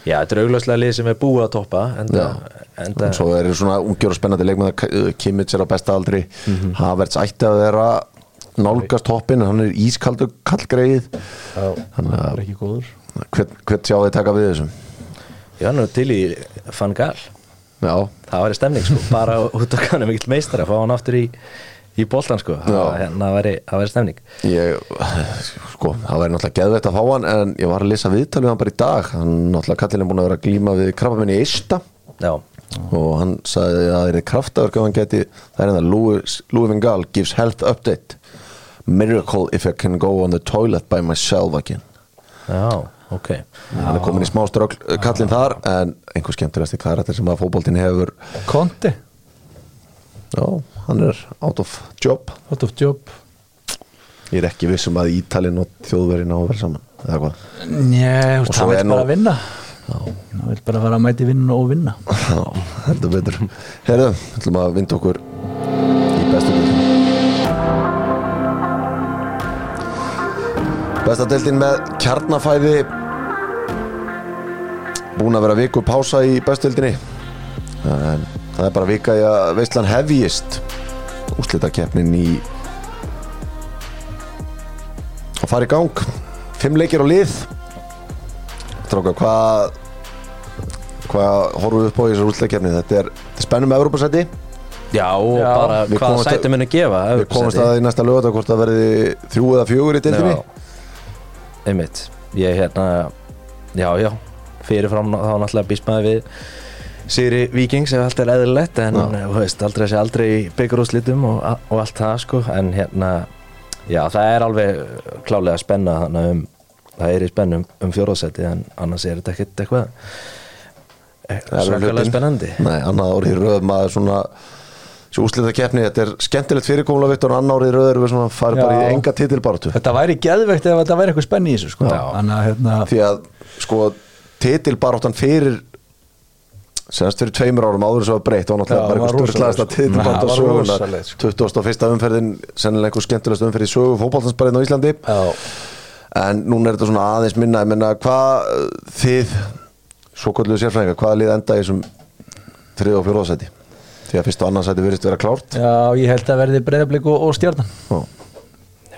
S3: já, þetta er augljóslega lið sem er búið að toppa enda,
S1: Já.
S3: enda
S1: svo er svona ungjör og spennandi leikmaður Kimmich er á besta aldri.
S3: Mhm.
S1: Havertz ætti að vera nálgast toppin, hann er ískaldur kallgreið.
S2: Það er ekki góður.
S1: Hvern, hvern sjá þið taka við þessum
S3: já, nú til í Van Gaal.
S1: Já,
S3: það væri stemning sko, bara út af hann er mikill meistar að fá hann aftur í, í boltan sko, það hérna væri, það væri stemning.
S1: Ég sko, það væri náttúrulega geðveitt að fá hann en ég var að lesa viðtal við hann bara í dag. Hann náttúrulega kallin er búin að vera að glíma við krabbaminni í Ista
S3: já,
S1: og hann sagði að það er kraftaverk ef hann geti, það er hérna Louis, Louis Van Gaal gives health update. Miracle if I can go on the toilet by myself again.
S3: Já, ok.
S1: Hann er komin í smá strögl kallin þar en einhver skemmtilegasti karakter sem að fótboltin hefur
S2: Konti,
S1: já, hann er out of job.
S2: Out of job.
S1: Ég er ekki viss um að Ítalinn og þjóðverðin á að vera saman eða hvað?
S2: Njæ,
S1: Og
S2: það vil bara vinna. Það vil bara fara að mæti vinna og vinna.
S1: Já, heldur betur. Herru, ætlum að vinda okkur í bestu deildin besta deildin með kjarnafæði. Búin að vera viku pása í bestu deildinni. En það er bara vika í að veistlan hefjist. Úslitakeppnin í að fara í gang. Fimm leikir á lið. Strákar, hvað hvað horfum við upp á í þessar úslitakeppni þetta er, er spennum með Evropasæti
S3: já, og
S2: Já.
S3: bara
S1: Við
S3: hvað
S1: komumst að-
S3: sæti muni gefa
S1: við komumst að í næsta lögata hvort það verði þrjú eða fjögur í deildinni.
S3: Já, einmitt. Ég hérna, já, já. Fyrirfram þá náttúrulega býst maður við Sigri Víkings ef allt er eðlilegt en
S1: Já.
S3: þú veist, aldrei sé aldrei í byggarúslitum og, og allt það sko en hérna, já það er alveg klálega spenna þannig um það er í spennum um fjóraðsæti en annars er þetta ekkert eitthvað eh, svakalega spennandi
S1: Nei, annað árið í röð maður svona þessi úslitakeppni, þetta er skemmtilegt fyrirkomula Viktor, annar árið í röð erum við svona farið bara í enga titilbaratu
S2: Þetta væri geðveikt ef þetta væri eitthvað spenni í þessu sko.
S3: Já.
S2: Þannig að hérna,
S1: því að sko titilbaráttan fyrir semast fyrir tveimur árum áður sem var breytt var náttúrulega
S2: Já,
S1: bara eitthvað
S2: sko.
S1: titilbaráttan
S2: Það var
S1: söguna
S2: rosalegt, sko.
S1: 21. umferðin sennilega einhver skemmtilegast umferð í sögu fótballtansbarinn á Íslandi.
S2: Já,
S1: en núna er þetta svona aðeins minna ég menna hvað uh, þið svo kolluðu sérfræðingar, hvaða lið enda í þessum þrið og fjóðarsæti því að fyrst og annarsæti virðist vera klárt.
S2: Já, ég held að verði breyðablík og, og stjarnan.
S1: Já,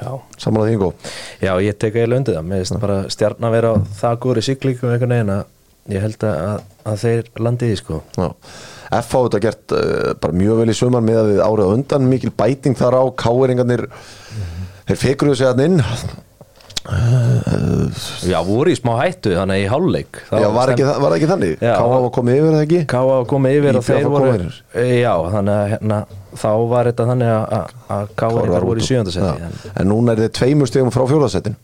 S3: já,
S1: samanlega því Ingo?
S3: Já ég að þeir landi í sko
S1: Já. F á þetta gert uh, bara mjög vel í sumar með að við árið á undan mikil bæting þar á, káeringarnir þeir fekruðu sig hann inn
S3: Já, voru í smá hættu þannig í hálfleik Þá
S1: Já, var, það- var ekki þannig?
S3: Já.
S1: Ká var komið yfir það ekki?
S3: Káa að koma yfir og þeir voru
S1: yfir.
S3: Já, þannig að hérna, þá var þetta þannig að- Káa
S1: var
S3: í sjöndasetti en,
S1: núna er þið tveimur stegum frá fjóðarsettin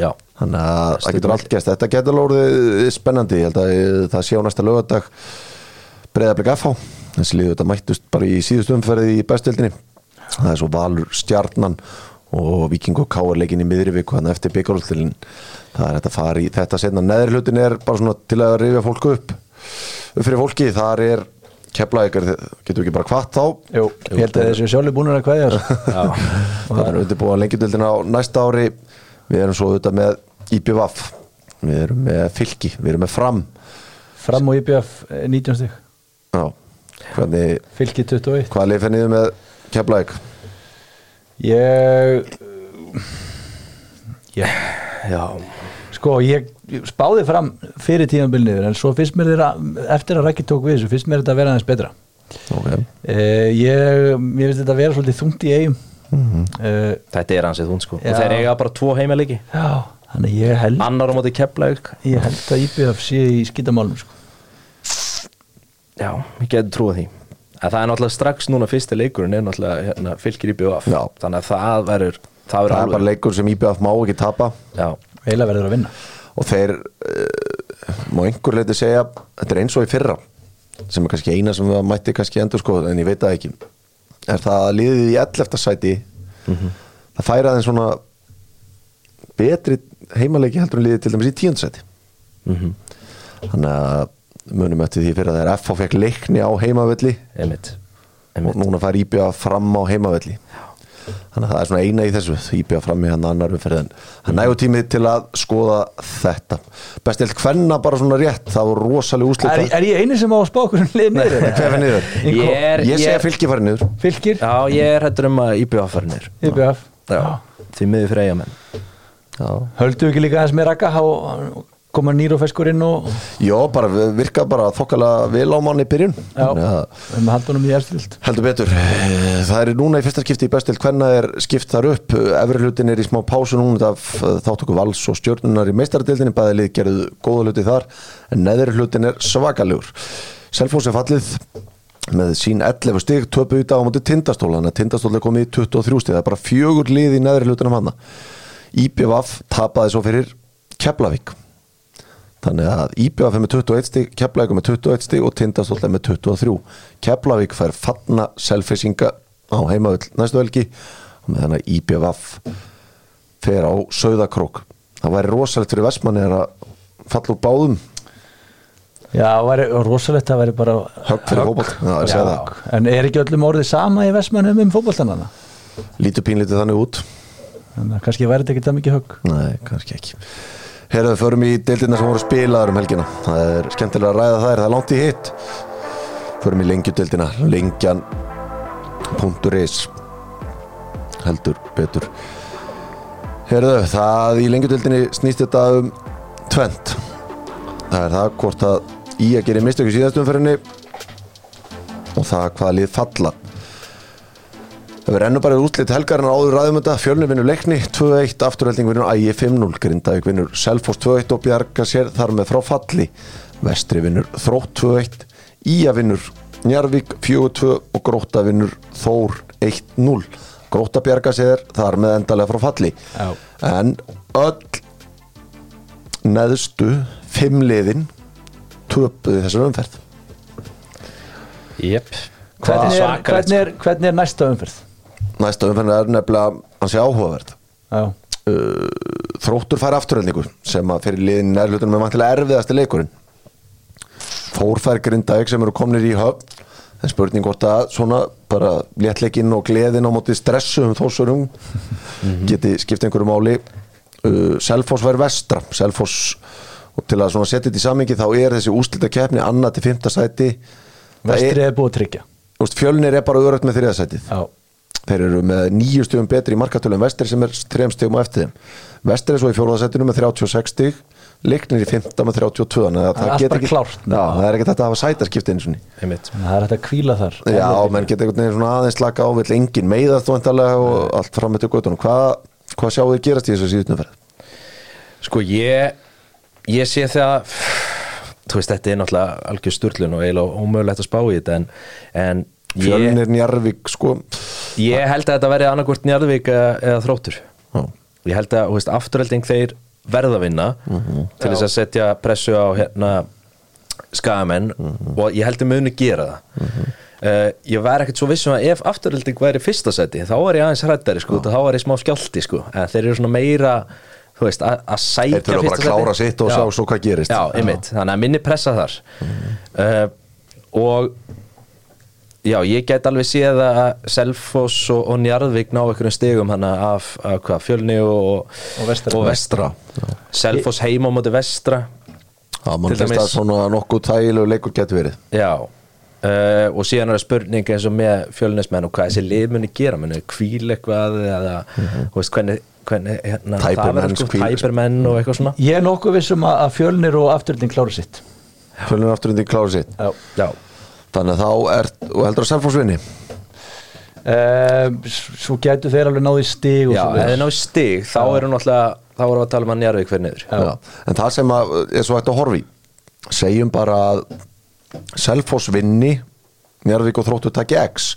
S1: Þannig að það getur allt gæst Þetta getur lórið spennandi. Ég held að eh, það sé á næsta lögadag Breiðablik FH Þessi liður þetta mættust bara í síðustu umferði í bestildinni Það er svo Valur Stjarnan og Viking og Káar leikin í miðri viku þannig eftir byggarúltilin það er þetta í þetta setna neðri hlutin er bara svona til að rifja fólku upp upp fyrir fólki, þar er Keflavík. Er þið, getur ekki bara kvart þá?
S2: Jú, ég held að þessu sjálfur búin að kveðja.
S3: Já,
S1: Það er undirbúa lengjadöldina á næsta ári Við erum svo auðvitað með IPVAF Við erum með fylki, við erum með fram.
S2: Fram og eh, 19 stík
S1: Já, hvernig,
S2: Fylki 21
S1: hvað leið fenniðu með Keflavík?
S2: Ég Ég
S3: já,
S2: Sko, ég spáði fram fyrir tíðanbylniður en svo finnst mér þeirra, eftir að Rækki tók við þessu, finnst mér þetta að vera aðeins betra.
S1: Ok,
S2: eh, ég, Mér finnst þetta að vera svolítið þungt í eigum eh,
S3: þetta er ansið hún sko.
S2: Já.
S3: Og þeir eiga bara tvo heimaleiki
S2: Já, þannig að ég held
S3: Annar á móti Keflavík.
S2: Ég held að IBF sé í skittamálum sko.
S3: Já, ég geti trúið því. En það er náttúrulega strax núna fyrsti leikurinn er náttúrulega hérna, fylgir í BVF
S1: Já.
S3: Þannig að það verður Það
S1: það
S3: verður
S1: er bara leikur sem IPVAF má ekki tapa.
S3: Já,
S2: Eila verður að vinna.
S1: Og þeir uh, má einhver leiti segja þetta er eins og í fyrra sem er kannski eina sem við mætti kannski endur sko en ég veit það ekki er það að liðið í 11. sæti það færa þeim svona betri heimaleiki heldur en liðið til dæmis í 10. sæti
S3: Mhm.
S1: þannig að munum eftir því fyrir að þeir FH fekk leikni á heimavelli og núna fær IBA fram á heimavelli þannig að það er svona eina í þessu. IBA fram í hann annar umferð en það nægur tími til að skoða þetta. Bestilt hvenna bara svona rétt það voru rosalega úslit
S2: Er, er ég eini sem á að spá okkur um liðið niður?
S1: hver fyrir niður?
S3: Ég er-
S1: ég
S3: ég
S1: segja fylki farið niður.
S2: Fylkir,
S3: Já, ég er hættur um að IBF farinir
S2: IBF
S3: Já, því miður fyrir eigamenn
S1: Já.
S2: Höldu ekki líka aðeins með rakka og koma nýr og
S1: Jó, bara virka bara þokkala vel á manni í byrjun.
S2: Já, við með haldunum í erstild
S1: Heldur betur, Eh, það er núna í fyrsta skipti í bestild hvenna er skipt þar upp? Efri hlutin er í smá pásu núna af þáttöku vals og stjórnunar í meistaradildinni bæði lið gerðu góða hluti þar en neðri hlutin er svakalegur. Selfos er fallið með sín 11 stig, töpu í dag á móti tindastól. Þannig að tindastól er komið í 23 stig. Það er bara fjögur lið í neðri hlutinum hana IPVAF tapaði svo fyrir Keflavík Þannig að IBF er með 21 stig, Keflavík er með 21 stig og Tindastóll er með 23. Keflavík fær fallna selfisinga á heimavöld næstu velgi og með þannig að IBF fer á söðakrók. Það væri rosalegt fyrir Vestmanni að falla úr báðum
S2: Já, það væri rosalegt að væri bara
S1: Högg fyrir það.
S2: En er ekki öllum orðið sama í Vestmannum um fótboltanana?
S1: lítur pínlítið þannig út.
S2: Þannig að kannski væri þetta ekki það mikið högg
S1: Nei, kannski ekki. Herðu, förum í deildina sem voru spilaður um helgina. Það er skemmtilega að ræða þær, það er langt í hitt. Förum í lengjudeildina, lengjan.is heldur betur. Herðu, það í lengjudeildinni snýst þetta um tvent. Það er það hvort að í að gera mistöku síðastumferðinni og það hvaða lið falla. Það verður ennú bara útlitt helgarinn áður ræðum þetta, fjölnir vinnur leikni 2-1, afturhelding vinnur ægi 5-0 Grindavík vinnur Selfoss 2-1 og bjarga sér þar með frá falli. Vestri vinnur Þrótt 2-1 Ía vinnur Njarvík 4-2 og Gróta vinnur Þór 1-0 Gróta bjarga sér þar með endalega frá falli.
S2: Já.
S1: en öll neðstu fimm liðin töpuði þessar umferð.
S3: Jep.
S2: Hvernig er,
S3: svakalegt,
S2: hvernig, er, hvernig er næsta umferð?
S1: Næsta umferð er nefnilega hans er áhugaverð
S2: Já,
S1: uh, þróttur fær afturöldingu sem að fyrir liðin nærlutunum er vantilega erfiðasti leikurinn. Þór fær Grindavík sem eru komnir í höfn er spurning hvort að svona bara léttleikinn og gleðin á móti stressu um þósurum geti skipt einhverju máli. Uh, Selfoss fær vestra. Selfoss og til að setja þetta í samingi þá er þessi úslita keppni annað til fymta sæti.
S2: Vestri
S1: er,
S2: búið að tryggja.
S1: Fjölnir er bara öðrögt með þriða sætið.
S2: Já,
S1: Þeir eru með nýju stöðum betri í markartölum Vestri sem er þrejum stöðum á eftir þeim. Vestri er svo í fjóruðasettinu með 36 stöð Leiknir í 15 með 32 þannig að
S2: Það er
S1: það það er ekki þetta að hafa sætarskipti
S2: það er hægt að kvíla þar.
S1: Já, menn geta einhvern veginn aðeins slaka á vill engin meiðast og endalega og allt fram með til göttunum Hvað, hvað sjáu þið gerast í þessu síðutnumferð?
S3: Sko ég Ég sé það Þú veist, þetta er náttúrulega algjör sturlun og eiginlega ómögulegt að spá í þetta en, en
S1: Fjölnir Njarvík, sko.
S3: Ég held að þetta verði annarkvort Njarðvík eða, eða þróttur.
S1: Já.
S3: Ég held að, þú veist, afturhelding þeir verða að vinna til þess að setja pressu á hérna skagamenn og ég held að muni gera það. Uh, ég væri ekkert svo vissum að ef afturhelding væri fyrsta seti þá er ég aðeins hrættari sko, þá er ég smá skjálti sko, en þeir eru svona meira þú veist, að, að sækja
S1: Þeir þurfa bara að klára sitt og
S3: Já.
S1: sjá svo hvað gerist.
S3: Já, einmitt, þannig að minni pressa þar. Uh, og já, ég get alveg séð að Selfoss og, og Njarðvík ná einhverjum stigum hana af, af hvað, fjölni og,
S2: Og Vestra.
S3: og vestra. Selfoss heima á móti vestra.
S1: Það mann finnst
S3: dæmis-
S1: að svona nokkuð þægilegu leikur getur verið.
S3: Já uh, og síðan er það spurning eins og með fjölnismenn og hvað þessi lið muni gera muni kvíl eitthvað eða þú veist hvernig, hvernig hérna, það verður sko tæpermenn og eitthvað svona.
S2: Ég er nokkuð vissum að að fjölnir og afturölding klára sitt.
S1: Fjölnir aftur undir klára sitt.
S2: Já.
S3: Já,
S1: Þannig að þá er, og heldur að Selfoss vinni
S2: Um, svo gætu þeir alveg náði stig og
S3: já þið náðu stig þá erum náttúrulega þá erum við að tala um að Njarðvík fyrir niður.
S1: Já. En það sem að, er svo hægt að horfi segjum bara að Selfoss vinni Njarðvík og Þróttur taki X.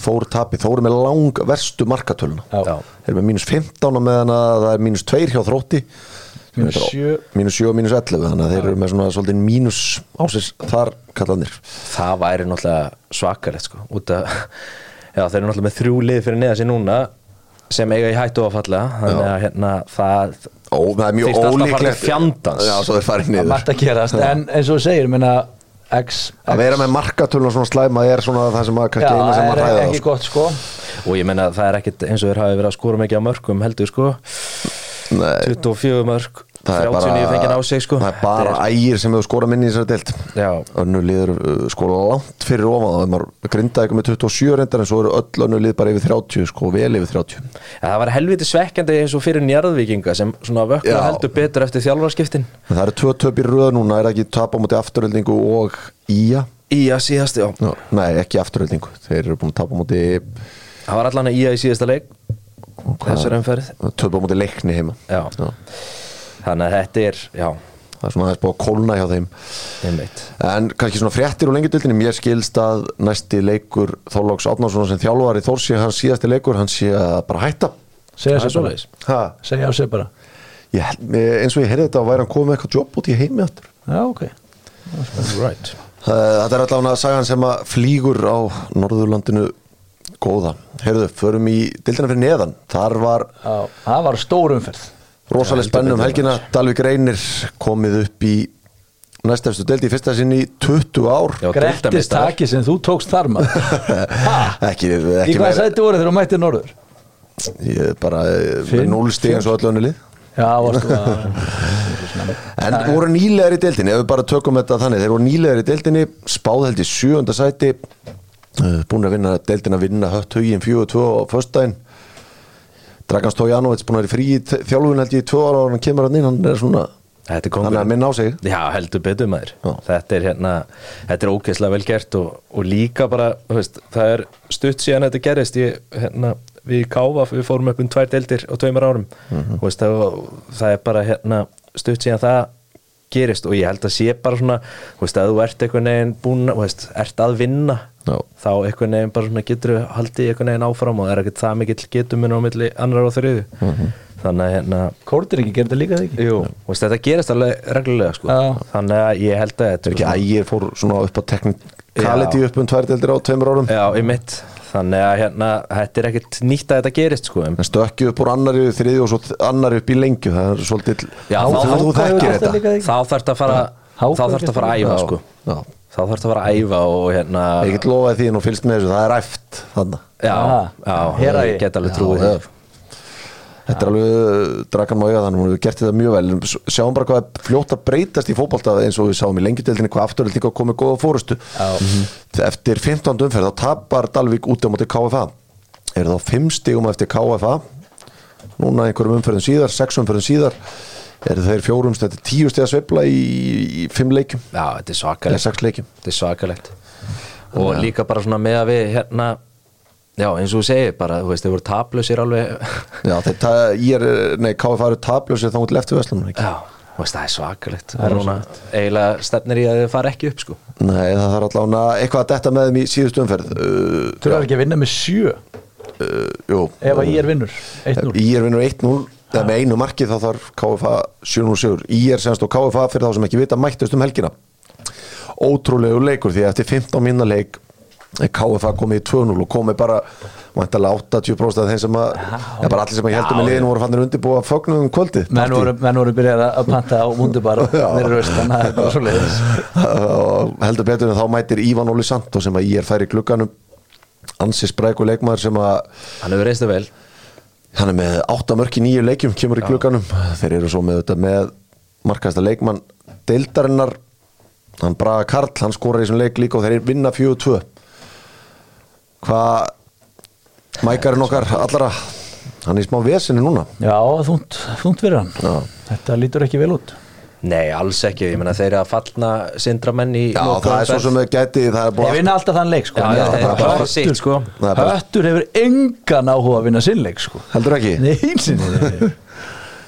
S1: Þór tapi, Þór er með lang verstu markatöluna. Þeir eru með mínus 15 á meðan að það er mínus 2 hjá Þrótti
S2: Mínus sjö.
S1: mínus 7 og mínus 11 þannig að þeir eru með svona svolítið mínus ásins þar kallanir
S3: það væri náttúrulega svakalegt sko út að já, þeir eru náttúrulega með þrjú lið fyrir neða sér núna sem eiga í hættu að falla þannig að hérna það
S1: Ó, það er mjög ólíklegt.
S3: fjandans.
S1: Já, svo þeir farið
S2: Það er
S1: niður.
S2: margt að gerast En eins og þú segir, minna X,
S1: Að vera með markatöluna svona slæma er svona það sem að
S2: Já,
S1: kannski eina sem
S2: það
S1: að
S2: er
S1: ræða
S2: ekki
S1: þá, sko.
S2: gott sko.
S3: Og ég menna það er ekkit eins og þeir hafi verið að skora mikið á mörgum heldur sko
S1: Nei,
S3: 24 mörg,
S1: það er
S3: 39 fengið á sig sko.
S1: Það er bara ægir sem hefur skorað minni í þessari deilt
S3: Já,
S1: Önnu liður uh, sko langt fyrir ofan það maður grindaði eitthvað með 27 reyndar en svo eru öll önnu lið bara yfir 30 sko, vel yfir 30
S3: ja, það var helviti svekkjandi eins og fyrir njarðvíkinga sem svona vökkur
S1: Já.
S3: heldur betur eftir þjálfarskiptin
S1: það eru tvö töp í röð núna, er ekki tap á móti afturöldingu og ía?
S3: Í að síðast, já.
S1: Já, nei, ekki afturöldingu, þeir eru búin að tapa móti
S3: Það var allan að í að í síðasta leik Þessar umferð.
S1: Töp á móti leikni heima.
S3: Já. Þannig að þetta er, já,
S1: það er svona aðeins búið að kólna hjá þeim.
S3: Einmitt.
S1: En kannski svona fréttir úr lengjadöldinni Mér skilst að næsti leikur Þorlóks Átnánsson sem þjálfari Þórsi hans síðasti leikur, hann sé að bara hætta.
S2: Segja sér bara Segja á sér bara.
S1: Ég, held- eins og ég heyrði þetta að væri hann komið með eitthvað jobb út í heimi aftur.
S2: Já, ok.
S3: Right.
S1: Þetta er allavega sagan sem að flýgur á Norðurlandinu góða. Heyrðu, förum í dildina fyrir neðan. Þar var
S2: Já, það var stór umferð.
S1: rosalega spennum helgina. Dalvik Reynir komið upp í næstefstu deldi í fyrsta sinni í 20 ár.
S3: Já,
S2: Grettis taki sem þú tókst þar maður. Ha?
S1: ekki,
S2: Í
S1: ekki
S2: hvað
S1: meira.
S2: sæti voru þegar þú mætti norður?
S1: ég er bara eh, með
S2: Fimm,
S1: 0 stíð eins og öllu önnu lið.
S2: Já, varstu að
S1: En voru nýlegar í deildinni, ef við bara tökum þetta þannig, þeir voru nýlegar í deildinni, spáð held í sjöunda sæti, búin að vinna deildin að vinna hött hugin 4-2 á föstudaginn. Dragans Tójanovits búin að vera frí í þjálfun held ég í tvö ára og hann kemur hann inn, hann er svona, hann er að minna á sig.
S3: Já, heldur betur maður. Þetta er hérna, þetta er ógeðslega vel gert og, og líka bara, veist, það er stutt síðan þetta gerist ég, hérna, við í Káfa, við fórum upp um tvær deildir á tveimur árum
S1: Mhm.
S3: og veist, það, það er bara hérna, stutt síðan það gerist og ég held að sé bara svona þú veist, að þú ert einhvern veginn búin þú veist, ert að vinna
S1: Já.
S3: þá einhvern veginn bara svona getur haldið einhvern veginn áfram og það er ekkert það mikill getur minn á milli annar og þriðu
S1: Mhm.
S3: þannig að hérna
S2: Kórtir ekki gerði líka það ekki
S3: Jú, veist, þetta gerist alveg reglulega sko.
S2: Já.
S3: þannig að ég held að þetta
S1: ekki ægir fór svona upp á technicality
S3: Já.
S1: upp um tvær deildir á tveimur árum?
S3: Já, í mitt þannig að hérna, þetta er ekkert nýtt að þetta gerist sko. en
S1: stökki upp úr annari þriði og svo annari upp í lengju, það er svolítið,
S3: Já, þá- þá þarf þetta að fara
S2: Hákon
S3: þá þarf þetta að fara að æfa
S1: Já.
S3: sko.
S1: Já.
S3: þá þarf þetta að fara að æfa og hérna
S1: Ég get lofaði því og fylgst með þessu, það er æft þannig.
S3: já,
S2: Ah,
S3: já,
S2: hera
S3: ég get alveg
S1: Já,
S3: trúið
S1: já.
S3: því
S1: Þetta er alveg dragan mája þannig hún hefur gert þetta mjög vel sjáum bara hvað er fljótt að breytast í fótbolta eins og við sáum í lengjudeldinni hvað afturöld líka komið góða fórustu eftir 15. umferð þá tapar Dalvík út á móti KFA er þá 5 stigum eftir KFA núna einhverjum umferðin síðar 6 umferðin síðar eru þeir fjórum þetta er 10 stiga sveifla í, í 5 leikjum?
S3: Já, þetta er svakalegt.
S1: 6 leikjum.
S3: Þetta er svakalegt. Og líka bara svona með að við hérna já, eins og þú segir bara, þú veist, þau voru taplausir alveg.
S1: Já, þetta er, nei, KFA eru tablösir þá til eftir Vestlum ekki?
S3: já, veist, það er svakalegt. Og núna eiginlega stefnir í að þau fara ekki upp sko.
S1: Nei, það þarf allavega eitthvað að detta með þeim í síðustu umferð. Uh,
S2: Þú er ekki að vinna með sjö?
S1: Uh, Jú.
S2: Ef að ég er vinnur 1-0
S1: Í vinnur 1-0 eða með einu marki þá þarf KFA 7-0 sigur. Í er semst og KFA fyrir þá sem ekki vita mættust um helgina. Ótrúlegu leikur því að eftir 15 minna leik KFA komið í 2-0 og komið bara vantarlega 80% af þeim sem að já, bara allir sem að heldum í liðinu voru fannir undirbúa fögnum um kvöldið.
S2: Menn voru, menn voru byrjað að panta á mundubar
S1: heldur betur en þá mætir Ívan Óli Santo sem að ég er færi glugganum. Ansi spræku leikmaður sem að
S3: Hann hefur reist það vel
S1: hann er með 8 mörk í nýju leikjum kemur í glugganum. Þeir eru svo með með markasta leikmann deildarinnar. Hann Braga Karl, hann skorar í þessum leik líka og þeir vinna 4-2 hvað mækarinn okkar allara hann er í smá vesinu núna.
S2: Já, þúnt, þúnt fyrir hann.
S1: Já.
S2: þetta lítur ekki vel út
S3: Nei, alls ekki, ég meina þeir eru að fallna sindramenn í
S1: já það er svo sem við gæti það er
S2: þeir
S1: búið
S2: vinna alltaf þann leik sko.
S3: Já, já,
S2: finnst
S3: þeir
S2: bara
S3: sitt, sko.
S1: Það er
S2: Höttur hefur engan áhuga að vinna sinn leik sko.
S1: heldur ekki
S2: Nei, nei.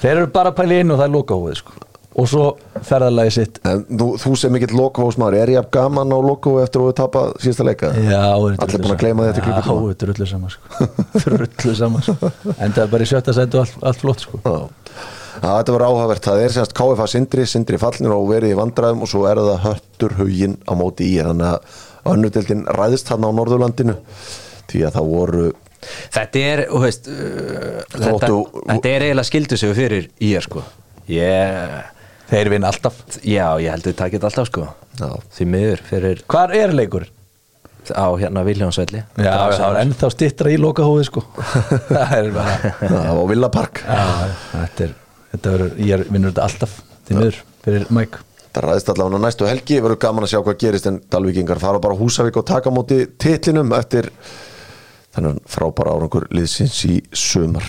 S2: þeir eru bara að pæla inn og það er lokahóið sko. og svo ferðalagi sitt
S1: en þú, þú sem mikill lokahósmaður er ég af gaman á lokahó eftir að við tapa síðasta leika
S2: Já,
S1: Allir búin að gleyma því eftir klukkutíma.
S2: Já, þetta það
S1: þetta var áhugavert, það er semst KFA Sindri, Sindri fallnir og verið í vandræðum og svo er það höttur huginn á móti í þannig að önnudeldin ræðist hann á Norðurlandinu því að það voru
S3: Þetta er, veist uh, þetta,
S1: Þóttu-
S3: þetta er eiginlega skildu sig fyrir í er sko Ég,
S2: Þeir vinna alltaf
S3: já, ég held að það geta alltaf sko
S1: Já.
S3: Því miður fyrir
S2: Hvar er leikur?
S3: á hérna Viljónsvelli
S2: Já, það er ennþá stittra í lokahóið sko. Það er bara
S1: já, á Villa Park
S2: Já, þetta er verður, ég vinnur þetta alltaf Því miður, fyrir Mike.
S1: Það ræðist allavega á næstu helgi, verður gaman að sjá hvað gerist en Dalvíkingar fara bara Húsavík og taka móti titlinum eftir þennan frábæra árangur liðsins í sumar.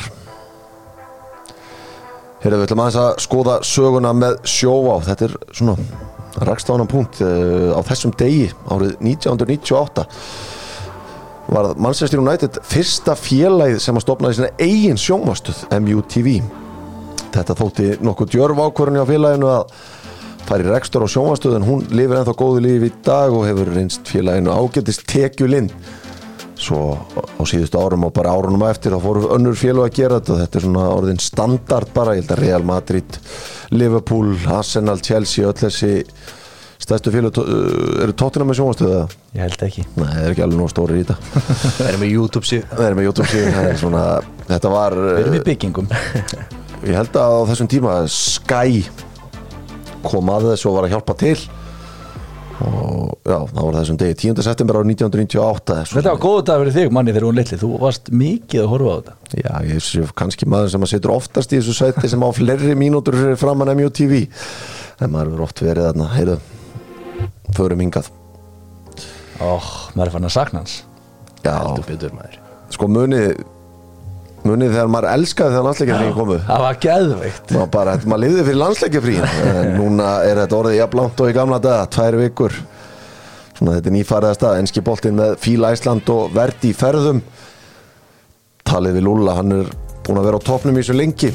S1: Hérna við ætlum aðeins að skoða söguna með sjóvá þetta er svona rakstáðan punkt uh, á þessum degi árið 1998 var Manchester United fyrsta félagið sem að stopnaði sína eigin sjónvastuð MUTV þetta þótti nokkuð djörf ákvörðin á félaginu að fara í rekstur á sjónvastuð en hún lifir ennþá góðu lífi í dag og hefur reynst félaginu ágættist tekjulinn svo á síðustu árum og bara árunum á eftir þá fóru önnur félag að gera þetta. Og þetta er svona orðin standard bara. Ég held að Real Madrid, Liverpool Arsenal, Chelsea, öll þessi stærstu félag uh, eru tóttina með sjónvastuð eða?
S2: Ég held ekki.
S1: Nei, það er ekki alveg nóg stóri í þetta.
S3: Það er með YouTube síð
S1: Það er með YouTube síðan það er svona, þetta var
S2: Við erum í
S1: uh,
S2: byggingum
S1: ég held að á þessum tíma Sky kom að þessu og var að hjálpa til. Og já, það var þessum degi 10. september árið 1998 svo-
S2: Þetta var góðu dag fyrir þig manni þegar hún litli. Þú varst mikið að horfa á þetta.
S1: Já, ég sé kannski maður sem að setur oftast í þessu sæti sem á fleiri mínútur fyrir framann MUTV en maður verður oft verið þarna, heyrðu. Förum hingað.
S2: Óh, maður er fann að sakna hans.
S1: Já,
S3: Heldur betur maður.
S1: Sko munið munið þegar maður elskaði þegar landsleikjafríðin komu.
S2: Það var geðveikt.
S1: Maður bara, maður lifði fyrir landsleikjafríðin en núna er þetta orðið jafn langt og í gamla daga, tvær vikur. Svona þetta er nýfæriða stað enski boltinn með Fíla Æsland og Verdi ferðum. Talið við Lúlla, hann er búin að vera á topnum í þessu lengi.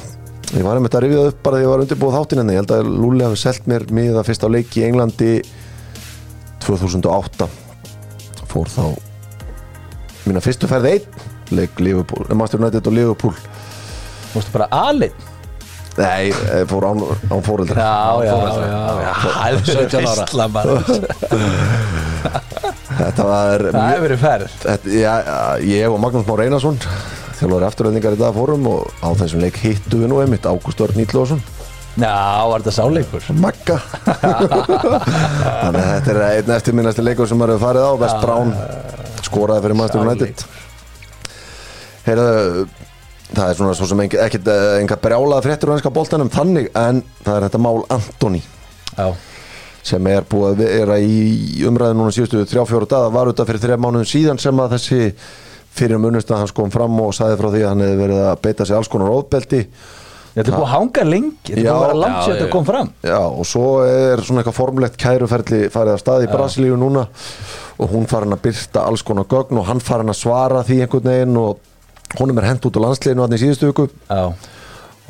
S1: Ég var einmitt að rifja upp bara því ég var undirbúið þáttinn en ég held að Lúli hafi selt mér miða fyrst á leiki í Englandi 2008 fór þá mína fyrstu ferð einn leik Liverpool, eh, Master United og Liverpool.
S2: Mástu bara alinn
S1: Nei, eh, fór án, án fóreldra
S2: Já, já, já, já. Það er
S3: 17 ára.
S1: Þetta var
S2: Það hefur verið ferð.
S1: Þetta, já, Ég og Magnús Már Einarsson þjálfur afturöðningar í dag fórum og á þessum leik hittu við nú einmitt Ágúst Örn Ítlóðsson
S2: Já, var þetta sáleikur
S1: Magga. Þannig að þetta er einn eftirminnasti leikur sem maður hefur farið á. Vest Brán skoraði fyrir Master United Heyrðu það er svona svo sem ekkert eh, enga brjálaða fréttur á ennska boltanum þannig en það er þetta mál Antoni
S2: Já,
S1: sem er búið að vera í umræðu núna síðustu 3-4 daga var auðvitað fyrir 3 mánuðum síðan sem að þessi fyrir munust að hans kom fram og sagði frá því að hann hefði verið að beita sig alls konar óðbeldi
S2: þetta er búið að hanga lengi Þetta búið að langt sér þetta kom fram.
S1: Já, og svo er svona eitthvað formlegt kæruferli farið af stað í Brasilíu núna og hún farin að byrta alls konar gögn og hann farin að svara því einhvern veginn og honum er hent út á landsliðinu hann í síðustu viku.
S2: Já,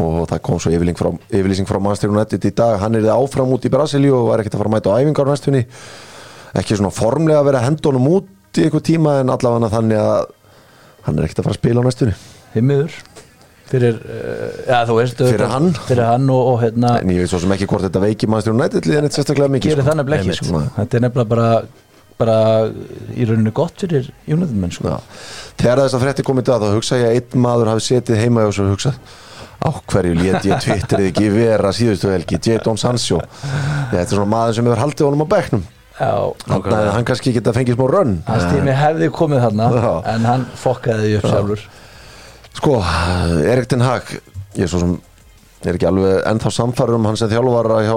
S1: og það kom svo yfirlýsing frá, yfirlýsing frá Manchester United í dag. Hann er þið áfram út í Brasilíu og var ekkert að fara að mæta á æfingar næstunni. Ekki svona formlega að vera honum út í einhver tíma en allavega þannig að hann er ekkert að fara að spila á næstunni.
S2: Himmiður Fyrir, uh, já þú veist
S1: Fyrir hann?
S2: Fyrir hann og, og hérna
S1: en ég veit svo sem ekki hvort þetta veiki Manchester United liðan eitt sérstaklega mikið sko.
S2: það nefnilega ekki
S1: Einmitt,
S2: sko. Þetta er nefnilega bara bara í rauninu gott fyrir United menn sko.
S1: Já. Þegar þess að frétti komið það þá hugsa ég að einn maður hafi setið heima og svo hugsað á hverju lét ég twitterið ekki vera síðustu helgi, Jadon Sancho. Þetta er svona maður sem hefur haldið honum á bekknum.
S2: Já,
S1: hann, hann kannski geta fengið smá rönn.
S2: Hans tími hefði komið þarna
S1: Já.
S2: en hann fokkaði upp sjálfur.
S1: Sko, Erik Ten Hag ég er svo sem er ekki alveg ennþá samfæður um hann sem þjálfara hjá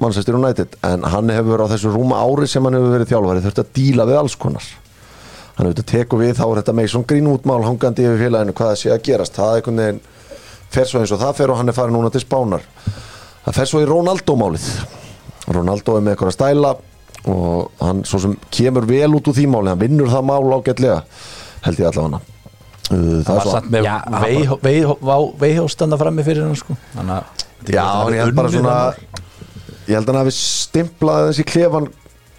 S1: Manchester United en hann hefur á þessu rúma ári sem hann hefur verið þjálfari þurft að díla við alls konar. Hann hefur þetta teku við þá er þetta Mason Greenwood mál hangandi yfir félaginu hvað það sé að gerast. Það er einhvern veginn fer svo eins og það fer og hann er farin núna til spánar. Það fer svo í Ronaldo málið. Ronaldo er með eitthvað að stæla og hann svo sem kemur vel út úr því máli hann vinnur það mál ágætlega held ég allavega. Uh, það
S2: það
S1: er
S2: var satt með
S3: Já, hann
S2: veihó- veihó- veihóstanda frammi fyrir hann sko. þannig að
S1: ég held bara svona Ég held að hann hafi stimplað þessi klefan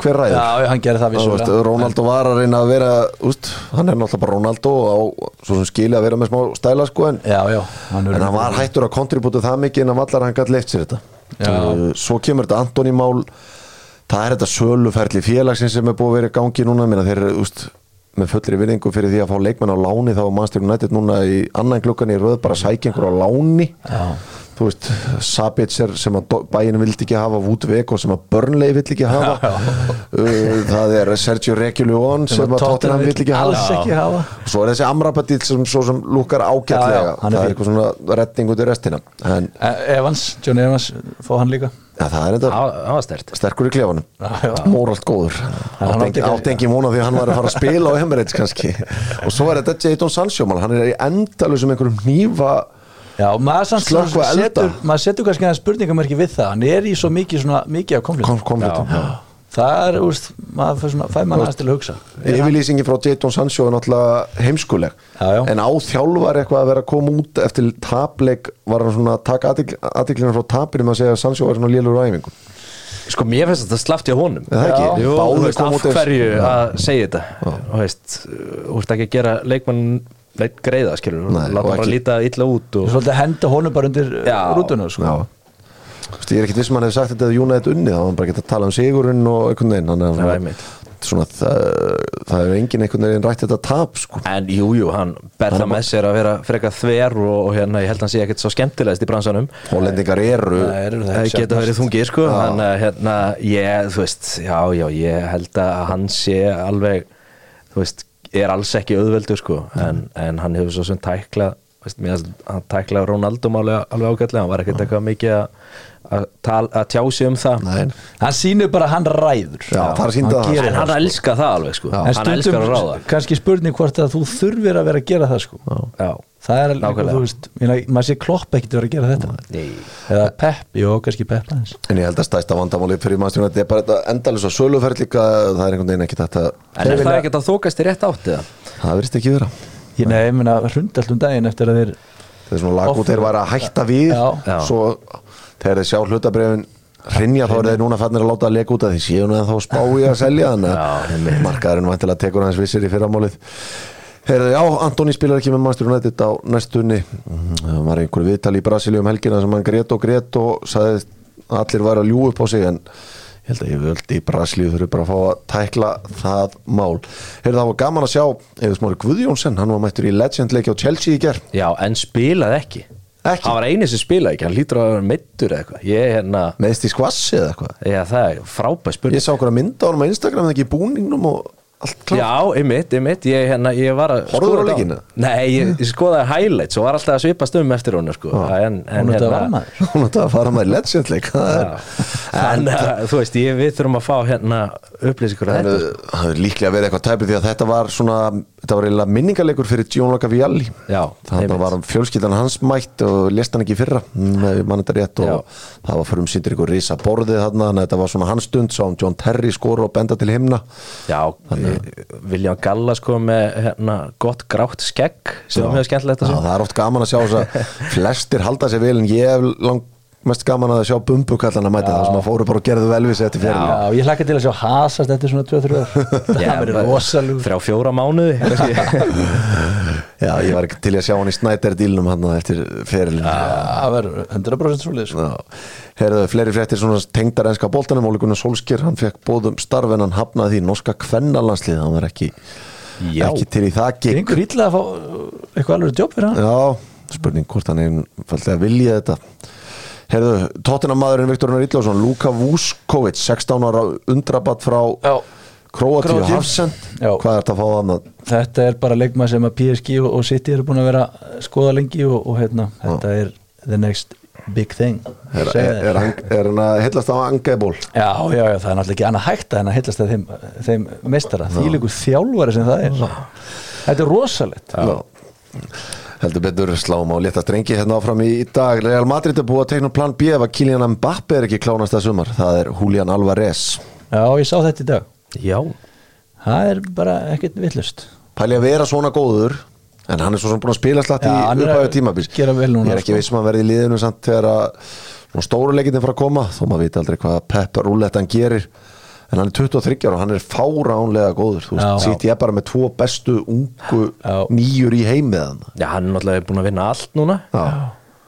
S1: hver ræður.
S2: Já, hann gerði það vissulega.
S1: Ronaldo var að reyna að vera úst, hann er náttúrulega bara Ronaldo á svo sem skilja að vera með smá stæla sko en,
S2: Já, já, hann,
S1: en hann var hættur að kontribúta það mikið en hann vallar hann gætt leift sér þetta.
S2: Já.
S1: Uh, Svo kemur þetta Antoni mál. Það er þetta söluferli félagsins sem er búið að vera í gangi núna. Minna, þeir eru með fullri virðingu fyrir því að fá leikmenn á láni þá Manchester United núna í annan klukkan í röð bara einhver á láni.
S2: Já.
S1: Þú veist, Sabitzer sem að bæinn vildi ekki hafa Woodvik og sem að Burnley vill ekki hafa. Uh, það er Sergio Reguilón sem,
S2: Sem
S1: að Tottenham vill ekki hafa.
S2: alls ekki hafa.
S1: og svo er þessi Amrabatil sem, svo sem lúkar ágætlega.
S2: Já, já, hann er
S1: það er eitthvað svona retting út í restina. En
S2: Eh, Evans, John Evans, fá hann líka.
S1: Ja, það er þetta sterkur í klefanum.
S2: Já, já.
S1: móralt góður.
S2: Hann
S1: átt
S2: átti
S1: engi- múna því að hann var að fara að spila á Emirates kannski. Og svo er þetta Jadon Sancho mál, hann er í endalu sem einhverjum hnífa
S2: Já, maður, samt,
S1: Slökkva elda.
S2: setur, maður setur kannski aðeins spurningamörki við það. Hann er í svo mikið, svona, mikið af konflikt
S1: kom, konfliktum
S2: það er, úrst, maður fær svona, fær maður aðeins til að hugsa.
S1: yfirlýsingin frá Jadon Sancho er náttúrulega heimskuleg.
S2: Já, já.
S1: en á þjálfar eitthvað að vera að koma út eftir tapleik var hann svona að taka aðtiklina frá tapinum að segja að Sancho var svona lélur á æfingu?
S3: Sko mér finnst þetta slafti á honum.
S1: Er það ekki?
S3: Jú, af hverju
S1: Já.
S3: að segja þetta? Þú veist, þú veist ekki að gera leikmann neitt greiða, skilur
S1: Nei,
S3: Láta bara
S1: ekki-
S3: líta illa út og...
S2: svolítið henda honum bara undir
S3: Já.
S2: rútuna sko.
S1: Já Þú veist, Ég er ekkit vissum að hann hefði sagt þetta að United unni þá var hann bara getað að tala um sigurinn og einhvern veginn hann
S3: Já,
S1: er
S3: einmitt.
S1: svona það, það er engin einhvern veginn rætt þetta tap sko.
S3: En jú, jú, hann ber það með sér að vera frekar þver og, og hérna, ég held að hann sé ekkert svo skemmtilegast í bransanum
S1: Hollendingar eru
S2: Það eru það
S3: Það
S2: ekki
S3: geta verið þungir sko Þannig að hérna, ég, þú veist Já, já, ég held að hann sé alveg Þú veist, er alls ekki auðveldur sko En, en hann hefur svo sem tæklað veist, Hann tæklaði Ronaldo alveg, alveg ágætlega Hann var ekkert eitthvað mikið að að, tal, að tjá sig um það.
S1: Nei,
S2: hann sýnir bara að hann ræður.
S1: Já,
S2: Hann
S1: það.
S2: gerir
S3: En hann elskar það alveg sko.
S2: En
S3: Hann elskar að ráða.
S2: kannski spurning hvort að þú þurfir að vera að gera það sko.
S3: Já,
S2: það er alveg,
S3: Nákvæmlega.
S2: þú veist ég meina, maður sé klopp ekkert vera að gera þetta
S3: Nei.
S2: eða Pep, jú, kannski Pep aðeins
S1: En ég held að stæsta vandamáli fyrir mannstjónu þetta er bara þetta endalins að söluferð líka það er einhvern veginn ekki þetta
S3: En er það ekkert að þókast í rétt átt eða?
S1: það verðist ekki vera
S2: ég nei, ég meina, hrundi allt um daginn eftir að þeir
S1: það er svona lag út
S2: Offer-
S1: þeir væri að hætta við
S2: Já.
S3: Já.
S1: svo þegar þeir sjá hlutabrefin hrinja þá er þeir núna fannir að láta að leka út að því séu nú en þá spá í að selja þannig að markaðurinn vantilega tekur hans vissir í fyrramálið Heyrðu, já, Antoni spilar ekki með Master United á næstunni. Það var einhver viðtal í Brasilíu um helgina sem hann grét og grét og sagði að allir væri að ljú upp á sig en ég held að ég völdi í Brasilíu þurfi bara að fá að tækla það mál. Heyrðu, það var gaman að sjá Eður Smári Guðjónsson, hann var mættur í Legend leiki á Chelsea í ger
S3: Já, en spilaði ekki.
S1: Ekki?
S3: Hann var eini sem spilaði ekki, hann lítur að vera meittur eða eitthvað. Hérna,
S1: meðst í skvassi eða eitthvað?
S3: Já, það er frábæð spurning.
S1: Ég sá okkur að mynda á honum á Instagram en ekki í búningnum og allt klart.
S3: Já, einmitt, einmitt, ég, hérna, ég var að
S1: Horfðirðu á
S3: skoða
S1: leikinn,
S3: þetta. Nei, ég, ég skoðaði highlights og var alltaf að svipast um eftir honum sko. en, en,
S2: hún er þetta varmaður
S1: Hún átti að fara með í Legend leik það er-
S3: en uh, þú veist, ég, við þurfum að fá hérna upplýsingur að
S1: uh, Það er líklega verið eitthvað tæpið því að þetta var svona þetta var eiginlega minningarleikur fyrir Gianluca Vialli.
S3: Já,
S1: þannig
S3: einmitt.
S1: að var fjölskyldan hans mætt og lest hann ekki í fyrra rétt það var fyrir um síndir ykkur risa borðið þarna þannig að þetta var svona hans stund sá hann John Terry skora og benda til himna.
S3: Já, William Gallas kom með hérna, gott grátt skegg sem var mjög skemmtilegt
S1: Já,
S3: að sjá.
S1: það er oft gaman að sjá þess að flestir halda sér vel en ég hef lang, mest gaman að sjá bumbukallana mæta það sem að fóru bara og gerðu velvis eftir fyrir
S2: Já, ég hlakka til að sjá hasast eftir svona 2-3 ár. Það verður rosalug
S3: Þrjá fjóra mánuði.
S1: Já, ég var ekki til að sjá hann í Snæder dílnum hann eftir ferilin
S2: Það verður 100% svolítið sko.
S1: Já, heyrðu, fleiri fréttir svona tengdar enska boltanum, Óli Gunnar Solskjær hann fekk bóðum starf en hann hafnaði því norska kvennarlandslið, hann var ekki ekki til í það gig.
S2: Gengur ítla að fá eitthvað alveg jobb fyrir hann?
S1: Já, spurning hvort hann einfallega vilja þetta Heyrðu, tóttina maðurinn Viktor Unnar Illásson Luka Vuskovic, 16 ára undrabatt frá
S2: Já,
S1: Króatíu. Hafsend
S2: Já.
S1: Hvað er þetta að fá hann að
S2: þetta er bara leikmað sem að PSG og City eru búin að vera að skoða lengi og, og hérna, þetta er the next big thing.
S1: Er, er, er, hann- hann að hillast á angeból?
S2: Já, já, já, það er náttúrulega ekki annað hægt en að heillast að þeim, þeim meistara. Því líkur þjálfari sem það er. Þetta er rosalegt.
S1: Já. Heldur betur sláum á létta strengi hérna áfram í, dag. Real Madrid er búið að tekna plan B ef að Kylian Mbappe er ekki klánast að sumar. Það er Julian Alvarez.
S2: Já, ég sá þetta í dag.
S3: Já,
S2: Það er bara ekkert villust
S1: Pæli að vera svona góður en hann er svo sem búin að spila slætt í
S2: Já, hann er
S1: upphæðu
S2: að
S1: tímabís
S2: gera vel núna,
S1: Ég er ekki
S2: sko.
S1: viss um að verði í liðinu samt þegar að svona stóru leikinni fara að koma þó maður veit aldrei hvað Pep Rúllet hann gerir en hann er 23 ára og hann er fáránlega góður þú
S2: Já.
S1: veist, sitt ég bara með tvo bestu ungu
S2: Já.
S1: nýjur í heimið hann
S3: já hann er náttúrulega búin að vinna allt núna
S1: Já.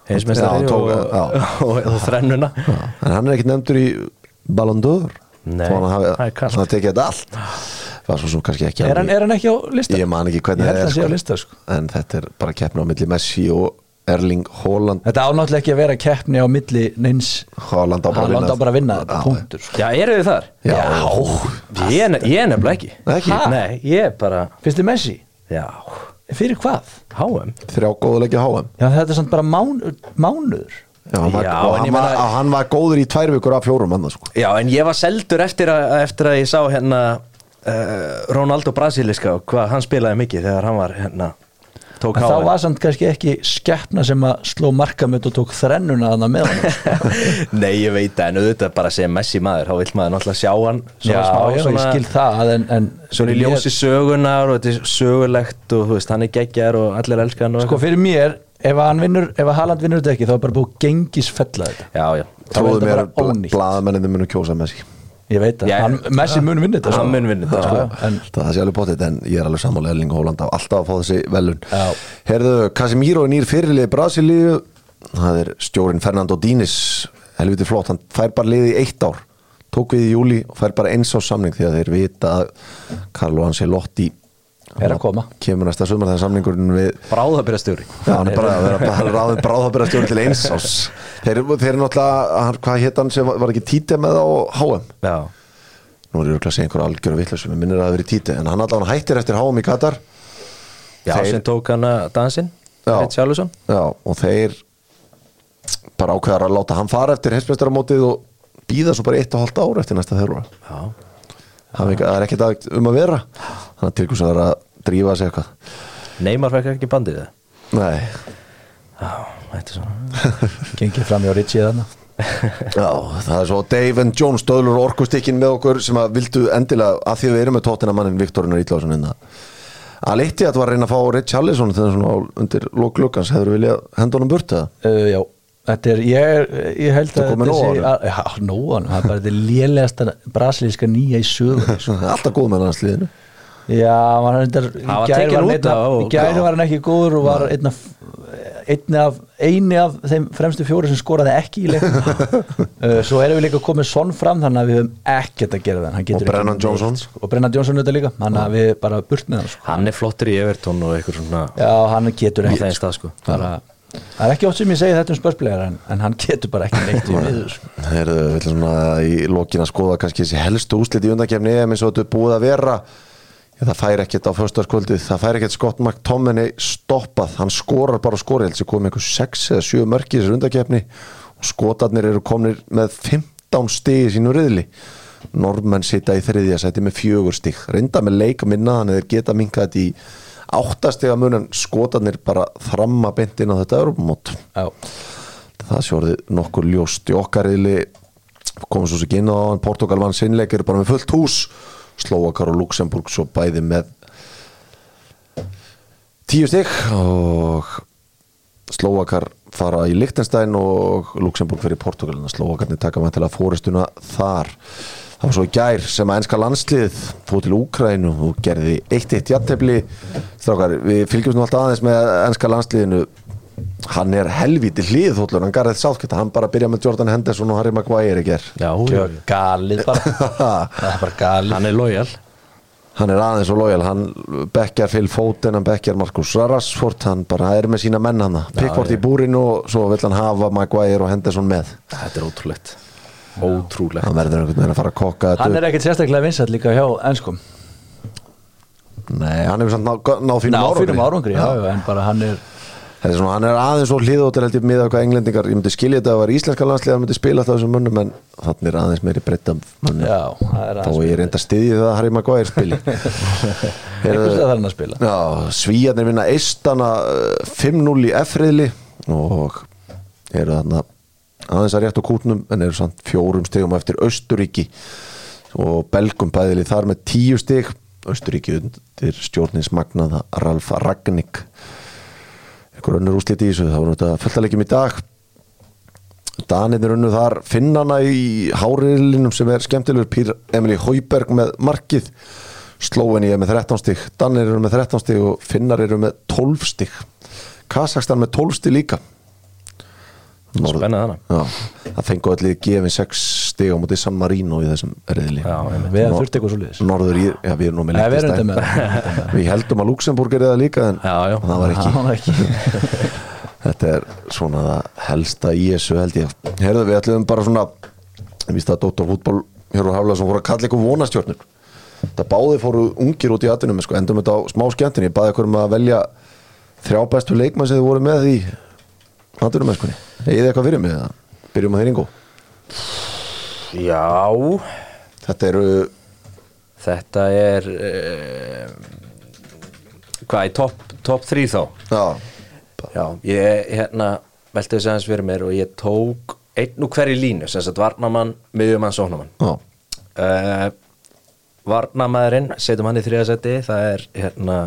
S3: Heimsmeistari
S1: Já,
S3: og,
S1: já.
S3: og, og, þrennuna
S1: en hann er ekki nefndur í Ballon d'Or
S3: Nei,
S1: þó hann hafi
S3: er
S1: hann tekið þetta allt var svo ekki
S2: Er hann, er hann ekki á lista?
S1: ég man ekki hvernig það
S2: að
S1: er
S2: sé á lista, sko.
S1: en þetta er bara keppna á milli Messi og Erling Haaland
S2: Þetta ánáttúrulega ekki að vera keppni á milli neins
S1: Haaland á bara að
S2: Haaland
S1: vinna
S2: á bara að vinna þetta,
S1: Já.
S2: punktur sko.
S3: Já, eru þið þar?
S1: Já.
S3: Ég, er ne- ég er nefnilega ekki
S1: Ekki?
S3: Nei, ég er bara
S2: Finnst þið Messi?
S3: Já,
S2: Fyrir hvað?
S3: HM
S1: þrjá góðuleiki á HM
S2: Já, þetta er samt bara mán, mánuður
S1: Já, hann, var,
S3: Já,
S1: hann,
S3: ég
S1: var,
S3: meina-
S1: hann var góður í tvær vikur af fjórum annars sko.
S3: Já, en ég var seldur eftir að, eftir að ég sá hérna uh, Ronaldo Brasiliska og hvað hann spilaði mikið þegar hann var hérna tók
S2: En þá var samt kannski ekki skeppna sem að sló markamönd og tók þrennuna þarna með hann
S3: Nei, ég veit það, en auðvitað bara sem Messi maður, þá vill maður náttúrulega sjá hann
S2: Já,
S3: smá,
S2: já,
S3: svona,
S2: ég skil það en, en
S3: svona í ljósi sögunar og þetta er sögulegt og þú veist, hann er geggjar og allir elskar hann og
S2: mér, Sko fyrir mér, ef að hann vinnur ef að Haaland vinnur þetta ekki, þá er bara búið gengisfella þetta.
S3: Já, já,
S2: er þetta
S1: mér
S2: bara ónýtt.
S1: blaðamenninni munu kjósa Messi
S2: Ég veit að,
S3: Já,
S2: hann, Messi mun vinna þetta
S3: hann
S2: sko.
S3: mun vinna þetta, sko.
S1: það sé alveg potið en ég er alveg sammála Erling Haaland á alltaf að fá þessi velun
S2: Já.
S1: Herðu, Casemiro er nýr fyrirlið Brasilíu. Það er stjórin Fernando Diniz helviti flott, hann fær bara liði í eitt ár. Tók við í júli og fær bara eins á samning því að þeir vita að Carlo Ancelotti
S2: Er að koma.
S1: kemur næsta sumar þegar samningurinn við
S3: bráðabyrjastjóri
S1: Já, hann er bara að stjórn til eins þeir, eru náttúrulega, hvað hétt hann sem var, ekki Títe með á HM
S3: Já,
S1: nú er ég að segja einhver algjör vitlaus sem minnir að það verið Títe, en hann allavega hættir eftir HM í Katar.
S3: Já
S1: Þeir-
S3: sem tók hann að dansinn
S1: Já. Og þeir bara ákveðar að láta hann fara eftir heimsmeistaramótið og býða svo bara eitt og hálft ár eftir næsta þörfa
S3: Já,
S1: það er er ekkert að- um að vera. Þannig að til hvers að vera að drífa sig eitthvað.
S3: Neymar fekk ekki bandið það?
S1: Nei,
S3: Já, þetta er svona
S2: gengið fram hjá Ritchie þarna.
S1: Já, það er svo Dave and John stöðlur orkustikkin með okkur sem að vildu endilega að því við erum með tóttina mannin Viktorunar Ítlásun innan að liti að það var að reyna að fá Rich Allison þegar svona undir lóklukkans hefur viljað henda honum burt eða?
S2: Uh, Já, þetta er, ég, er- ég held
S1: Þetta
S2: að
S1: af honum?
S2: að- Já, nóan, það er bara þetta lélegasta brasilíska nýja í sögur sko.
S1: alltaf góð með hans liðinu
S2: Já, hann er þetta
S3: Hann
S2: Í gæri var hann ekki góður og var einn af, einn af eini af þeim fremstu fjóri sem skoraði ekki í leiknum uh, Svo erum við líka komið sonn fram þannig að við höfum ekkert að gera það Hann getur
S1: Og Brennan Johnson.
S2: sko. Og Brennan Johnson þetta líka, þannig að við bara burt með hann sko.
S3: Hann er flottur í Everton og eitthvað svona
S2: Já, hann getur ekki
S3: þeim stað sko
S2: bara, Það er ekki oft sem ég segi þetta um spörsblegar en, en hann getur bara ekki neitt í miður sko.
S1: Heyrðu, við ætlum svona í lokin að skoða kannski þessi helstu úslit í undakefni eins og þetta er búið að vera Já, það fær ekkert á föstaskvöldið, það fær ekkert Scott McTominay stoppað, hann skorar bara skori, heldur kom einhver 6 eða 7 mörki í þessu undakefni og skotarnir eru komnir með 15 stig í sínu riðli. Normenn sita í þriðja seti með fjögur stig, reynda með leika minna þannig að þeir geta minkað þetta í áttastega mun en skotarnir bara þramma beint inn á þetta
S2: Já,
S1: það sjóriði nokkur ljóst í okkar riðli. Komum svo ekki inn á Portugal vann sinnleikir bara með fullt hús. Slovakar og Luxemburg svo bæði með tíu stygg og Slovakar fara í Liechtenstein og Luxemburg fyrir Portugalina Slóakarnir taka maður til að fóristuna þar það var svo gær sem að enska landslið fóð til Úkrænu og gerði 1-1 jattefli strákar, við fylgjumst nú alltaf aðeins með enska landsliðinu. Hann er helvíti hliðhóllur hann garðið sátkjöta, hann bara byrja með Jordan Henderson og Harry Maguire í ger
S3: Já,
S2: Gjör galið bara. Það er bara galið.
S3: Hann er lojal
S1: hann er aðeins og lojal, hann bekkjar Phil Foden, hann bekkjar Marcus Rashford hann bara er með sína menn hann Pickford í búrinu og svo vill hann hafa Maguire og Henderson með.
S3: Þetta er ótrúlegt Ótrúlegt.
S1: Hann verður einhvern veginn að fara að kokka þetta
S2: hann er ekkert sérstaklega vinsætt líka hjá ennskum
S1: Nei, hann hefur samt náð ná fínum
S2: ná
S1: árangri.
S2: fyrir árangri, já, já, en bara hann er
S1: Þetta er svona, hann er aðeins og hliðóttir held ég miða hvað englendingar, ég myndi skilja þetta að það var íslenska landslið hann myndi spila þetta á þessum mönnum en þannig er aðeins meiri breytta
S2: það er
S1: þá ég reynda að styðja það að Harry Maguire spili.
S2: Einhvers að það er hann að spila.
S1: Já, Svíjarnir vinna Eistana eh, 5-0 í F-riðli og eru þarna aðeins að rétt á kútnum en eru samt fjórum stegum eftir Östuríki og Belgum bæðili þar með tíu steg Östuríki undir stjórnins magnaða Ralf Ragnik. Einhver önnur úsliti í þessu það voru þetta fulltalegjum í dag. Danir unnu þar finnana í háriðlinum sem er skemmtilegur. Pír Emilí Hauberg með markið. Slóeni er með 13 stig Danir eru með 13 stig og Finnar eru með 12 stig. Kazakstan með 12 stig líka
S3: Spennað hana.
S1: Já, það fengu allir gefin 6 stig á móti San Marino í þessum reyðli
S3: Já,
S2: við hefum þurft eitthvað svo liðis
S1: Norður í, já við erum nú með
S2: Nei, við erum
S1: Við heldum að Luxemburg er það líka en
S3: Já, já.
S1: það var ekki.
S2: Var ekki.
S1: Þetta er svona það helsta í þessu held ég. Herðu við ætlum bara svona Ég víst að Dóttar fútból Hjörður Haflaðsson fór að kalla ykkur vonastjörnur Það báði fóru ungir út í atinum sko, endum þetta á smá skemmtinni Ég baði ykkur um að velja þrjá bestu leikmann sem þið voru með í atinum mennskunni Egið eitthvað fyrir mig það Byrjum að þeir yngu
S3: Já.
S1: Þetta eru
S3: Þetta er uh, Hvað, í topp top 3 þá?
S1: Já,
S3: Já, ég hérna velti þessi aðeins fyrir mér og ég tók einn úr hverju línu, sem sagt varnamann miðjumann, sóknamann
S1: já,
S3: uh, Varnamæðurinn setjum hann í þriðasetti, það er hérna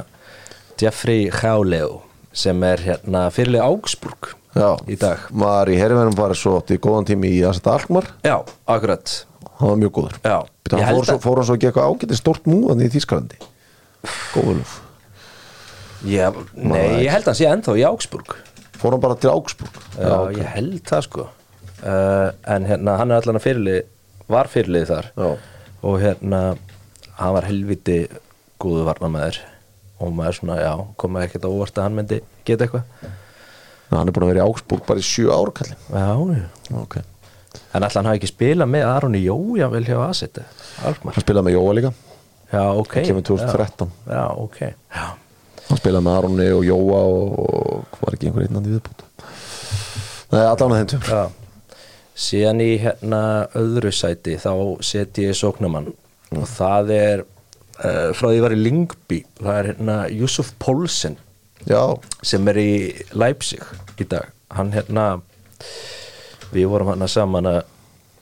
S3: Jeffrey Háleu sem er hérna fyrirlega Augsburg
S1: já.
S3: í dag.
S1: Var í herrivennum var svo átt í góðan tími í Asata Alkmar
S3: Já, akkurat.
S1: Það var mjög góður.
S3: Já, ég held að-
S1: fór svo ekki eitthvað ágæti stort múðan í Þýskalandi? Góður
S3: Já, nei, ég held að hann sé ennþá í Augsburg.
S1: Fór hann bara til Augsburg?
S3: Já, ég held það sko. Uh, En hérna, hann er allan að fyrirlið var fyrirlið þar.
S1: Já.
S3: og hérna, hann var helviti góðu varnamæður og maður svona, já, koma ekkert á óvart að hann myndi geta eitthvað
S1: Hann er búin að vera í Augsburg bara í sjö ár kallinn
S3: Já, já
S1: Ok.
S3: En alltaf hann hafi ekki spilað með Aroni Jó, já, vel hjá Asset
S1: Hann spilaði með Jóa líka.
S3: Já, ok.
S1: Hann kemur 2013.
S3: Já, ok. Já,
S1: Hann spilaði með Aronni og Jóa og, og var ekki einhver einnandi viðbútt Nei, allan að þeim
S3: já. Síðan í hérna öðru sæti þá seti ég sóknamann og það er uh, frá því ég var í Lingby það er hérna Yusuf Poulsen
S1: Já,
S3: sem er í Leipzig í dag. Hann hérna við vorum hann saman að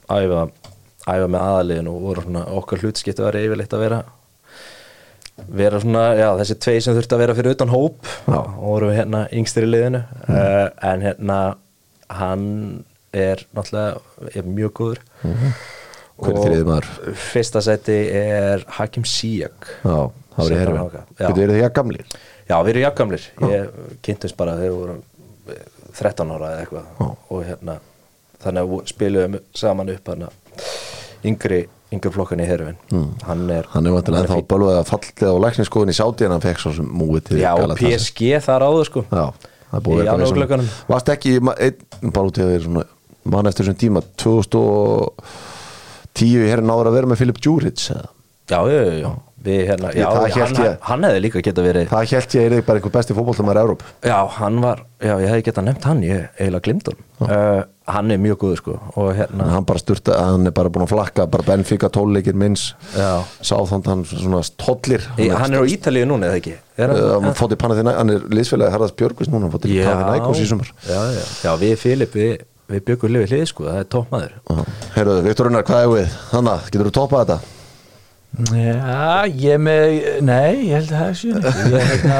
S3: æfa, æfa með aðaliðin og voru svona okkar hlutskipti var yfirleitt að vera vera svona, já þessi tvei sem þurfti að vera fyrir utan hóp
S1: Já.
S3: og voru hérna yngstir í liðinu. Uh, en hérna hann er náttúrulega er mjög góður.
S1: Er þriðji maður?
S3: Fyrsta seti er Hakim Ziyech.
S1: Já, það
S3: þangað. Já.
S1: Getur verið því að gamlir
S3: Já, við erum jakkamlir Ég kynntist bara þegar við vorum eh, 13 ára eða eitthvað og hérna þannig að við spilum saman upp hana yngri, yngri flokkan í herfin hann er
S1: Hann er vantilega ennþá
S3: fínn.
S1: bölvað að fallið á lækniskoðun í sáti en hann fekk svo sem múið til
S3: Já, og. PSG þar áður sko
S1: Já, það er búið
S3: Í
S1: eitthvað
S3: janúar
S1: svona-. Varst ekki, einn, bara út í að þeir svona mann eftir þessum tíma 2010 í herrin áður að vera með Filip Djuric?
S3: Já, já, já, já. Við, hérna,
S1: Ég-
S3: já,
S1: það
S3: hann,
S1: ég.
S3: hann hefði líka geta verið
S1: Það held ég er bara einhver besti fótboltamæður Európ
S3: Já, hann var, já, ég hefði geta nefnt hann ég eiginlega glimt hann uh, Hann er mjög góður sko og hérna,
S1: hann bara sturta, hann er bara búin að flakka bara Benfica tólleikir minns
S3: Já.
S1: Sáþónd hann svona tollir.
S3: Í- hann er á Ítalíu núna eða ekki? Er hann,
S1: hann uh, fótt í panna þín hann er liðsfélagi Harðars Björgvist núna hann fótt í nækos í sumar.
S3: já, já, já, við Filip við, við byggum lifið hlið sko, það er toppmaður
S1: Herru, Viktor Unnar, hvað er við? Þannig, getur þú toppað þetta?
S2: Já, ég með, nei, ég held að það er sjö Ég er hérna,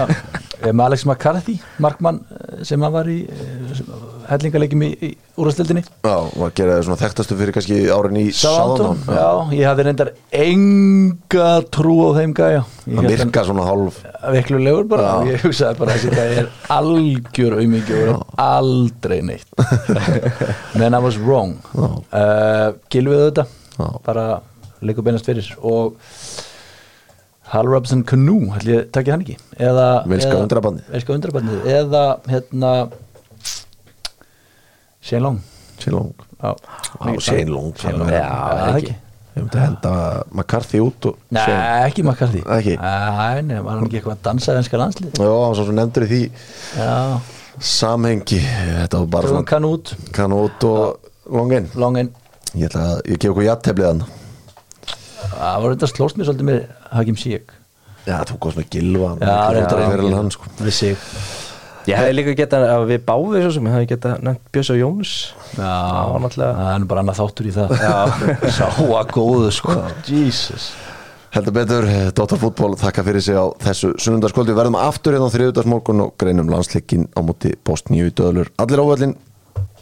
S2: ég er með Alex McCarthy, markmann eh, sem hann var í eh, hellingaleikim í, í úrvastildinni
S1: Já, og að gera það svona þekktastu fyrir kannski árin í
S2: Sáðantón,
S1: Southampton.
S2: já, ég hafði reyndar enga trú á þeim gæja.
S1: Það virka svona hálf.
S2: Veiklulegur bara.
S1: Já.
S2: ég hugsaði bara þessi gæði er algjör er aldrei neitt. Menn I was wrong. Uh, Gilvið þetta
S1: Já.
S2: bara leikur beinast fyrir. Og Hal Robson Canoe ætli ég takki hann ekki? Eða,
S1: Velska undrabarnið.
S2: eða hérna Shane Long.
S1: Shane Long,
S2: Shane Long.
S3: Já,
S2: Já,
S3: ekki.
S2: það ekki.
S1: Ég myndi henda McCarthy út
S2: Nei, ekki McCarthy.
S1: Ekki?
S2: Nei, nei, var hann ekki eitthvað að dansa í enska landslið
S1: Já, hann svo nefndur í því samhengi. Þetta var bara
S2: Tökum
S1: svona
S2: kann út.
S1: Kanút og longin.
S2: Longin.
S1: Ég ætla að, ég gef okkur jætteflið hann
S2: Það var þetta slóst mér svolítið með Hakim Sijek
S1: Já, þú komst með gilva
S2: Já, reyndar
S1: það
S2: já.
S1: fyrir hann sko.
S2: Við sig
S3: Ég hefði líka getað að við báðum svo sem ég hefði getað nefnt Björns og Jóns.
S2: Já, það er nú bara annað þáttur í það. Sá að góðu sko. Jesus.
S1: Heldur betur, eh, Dr. Fútból þakka fyrir sig á þessu sunnundaskvöldi Við verðum aftur hérna á þriðudagsmorgun og greinum landsleikin á móti post nýju döðlur. Allir ávöldin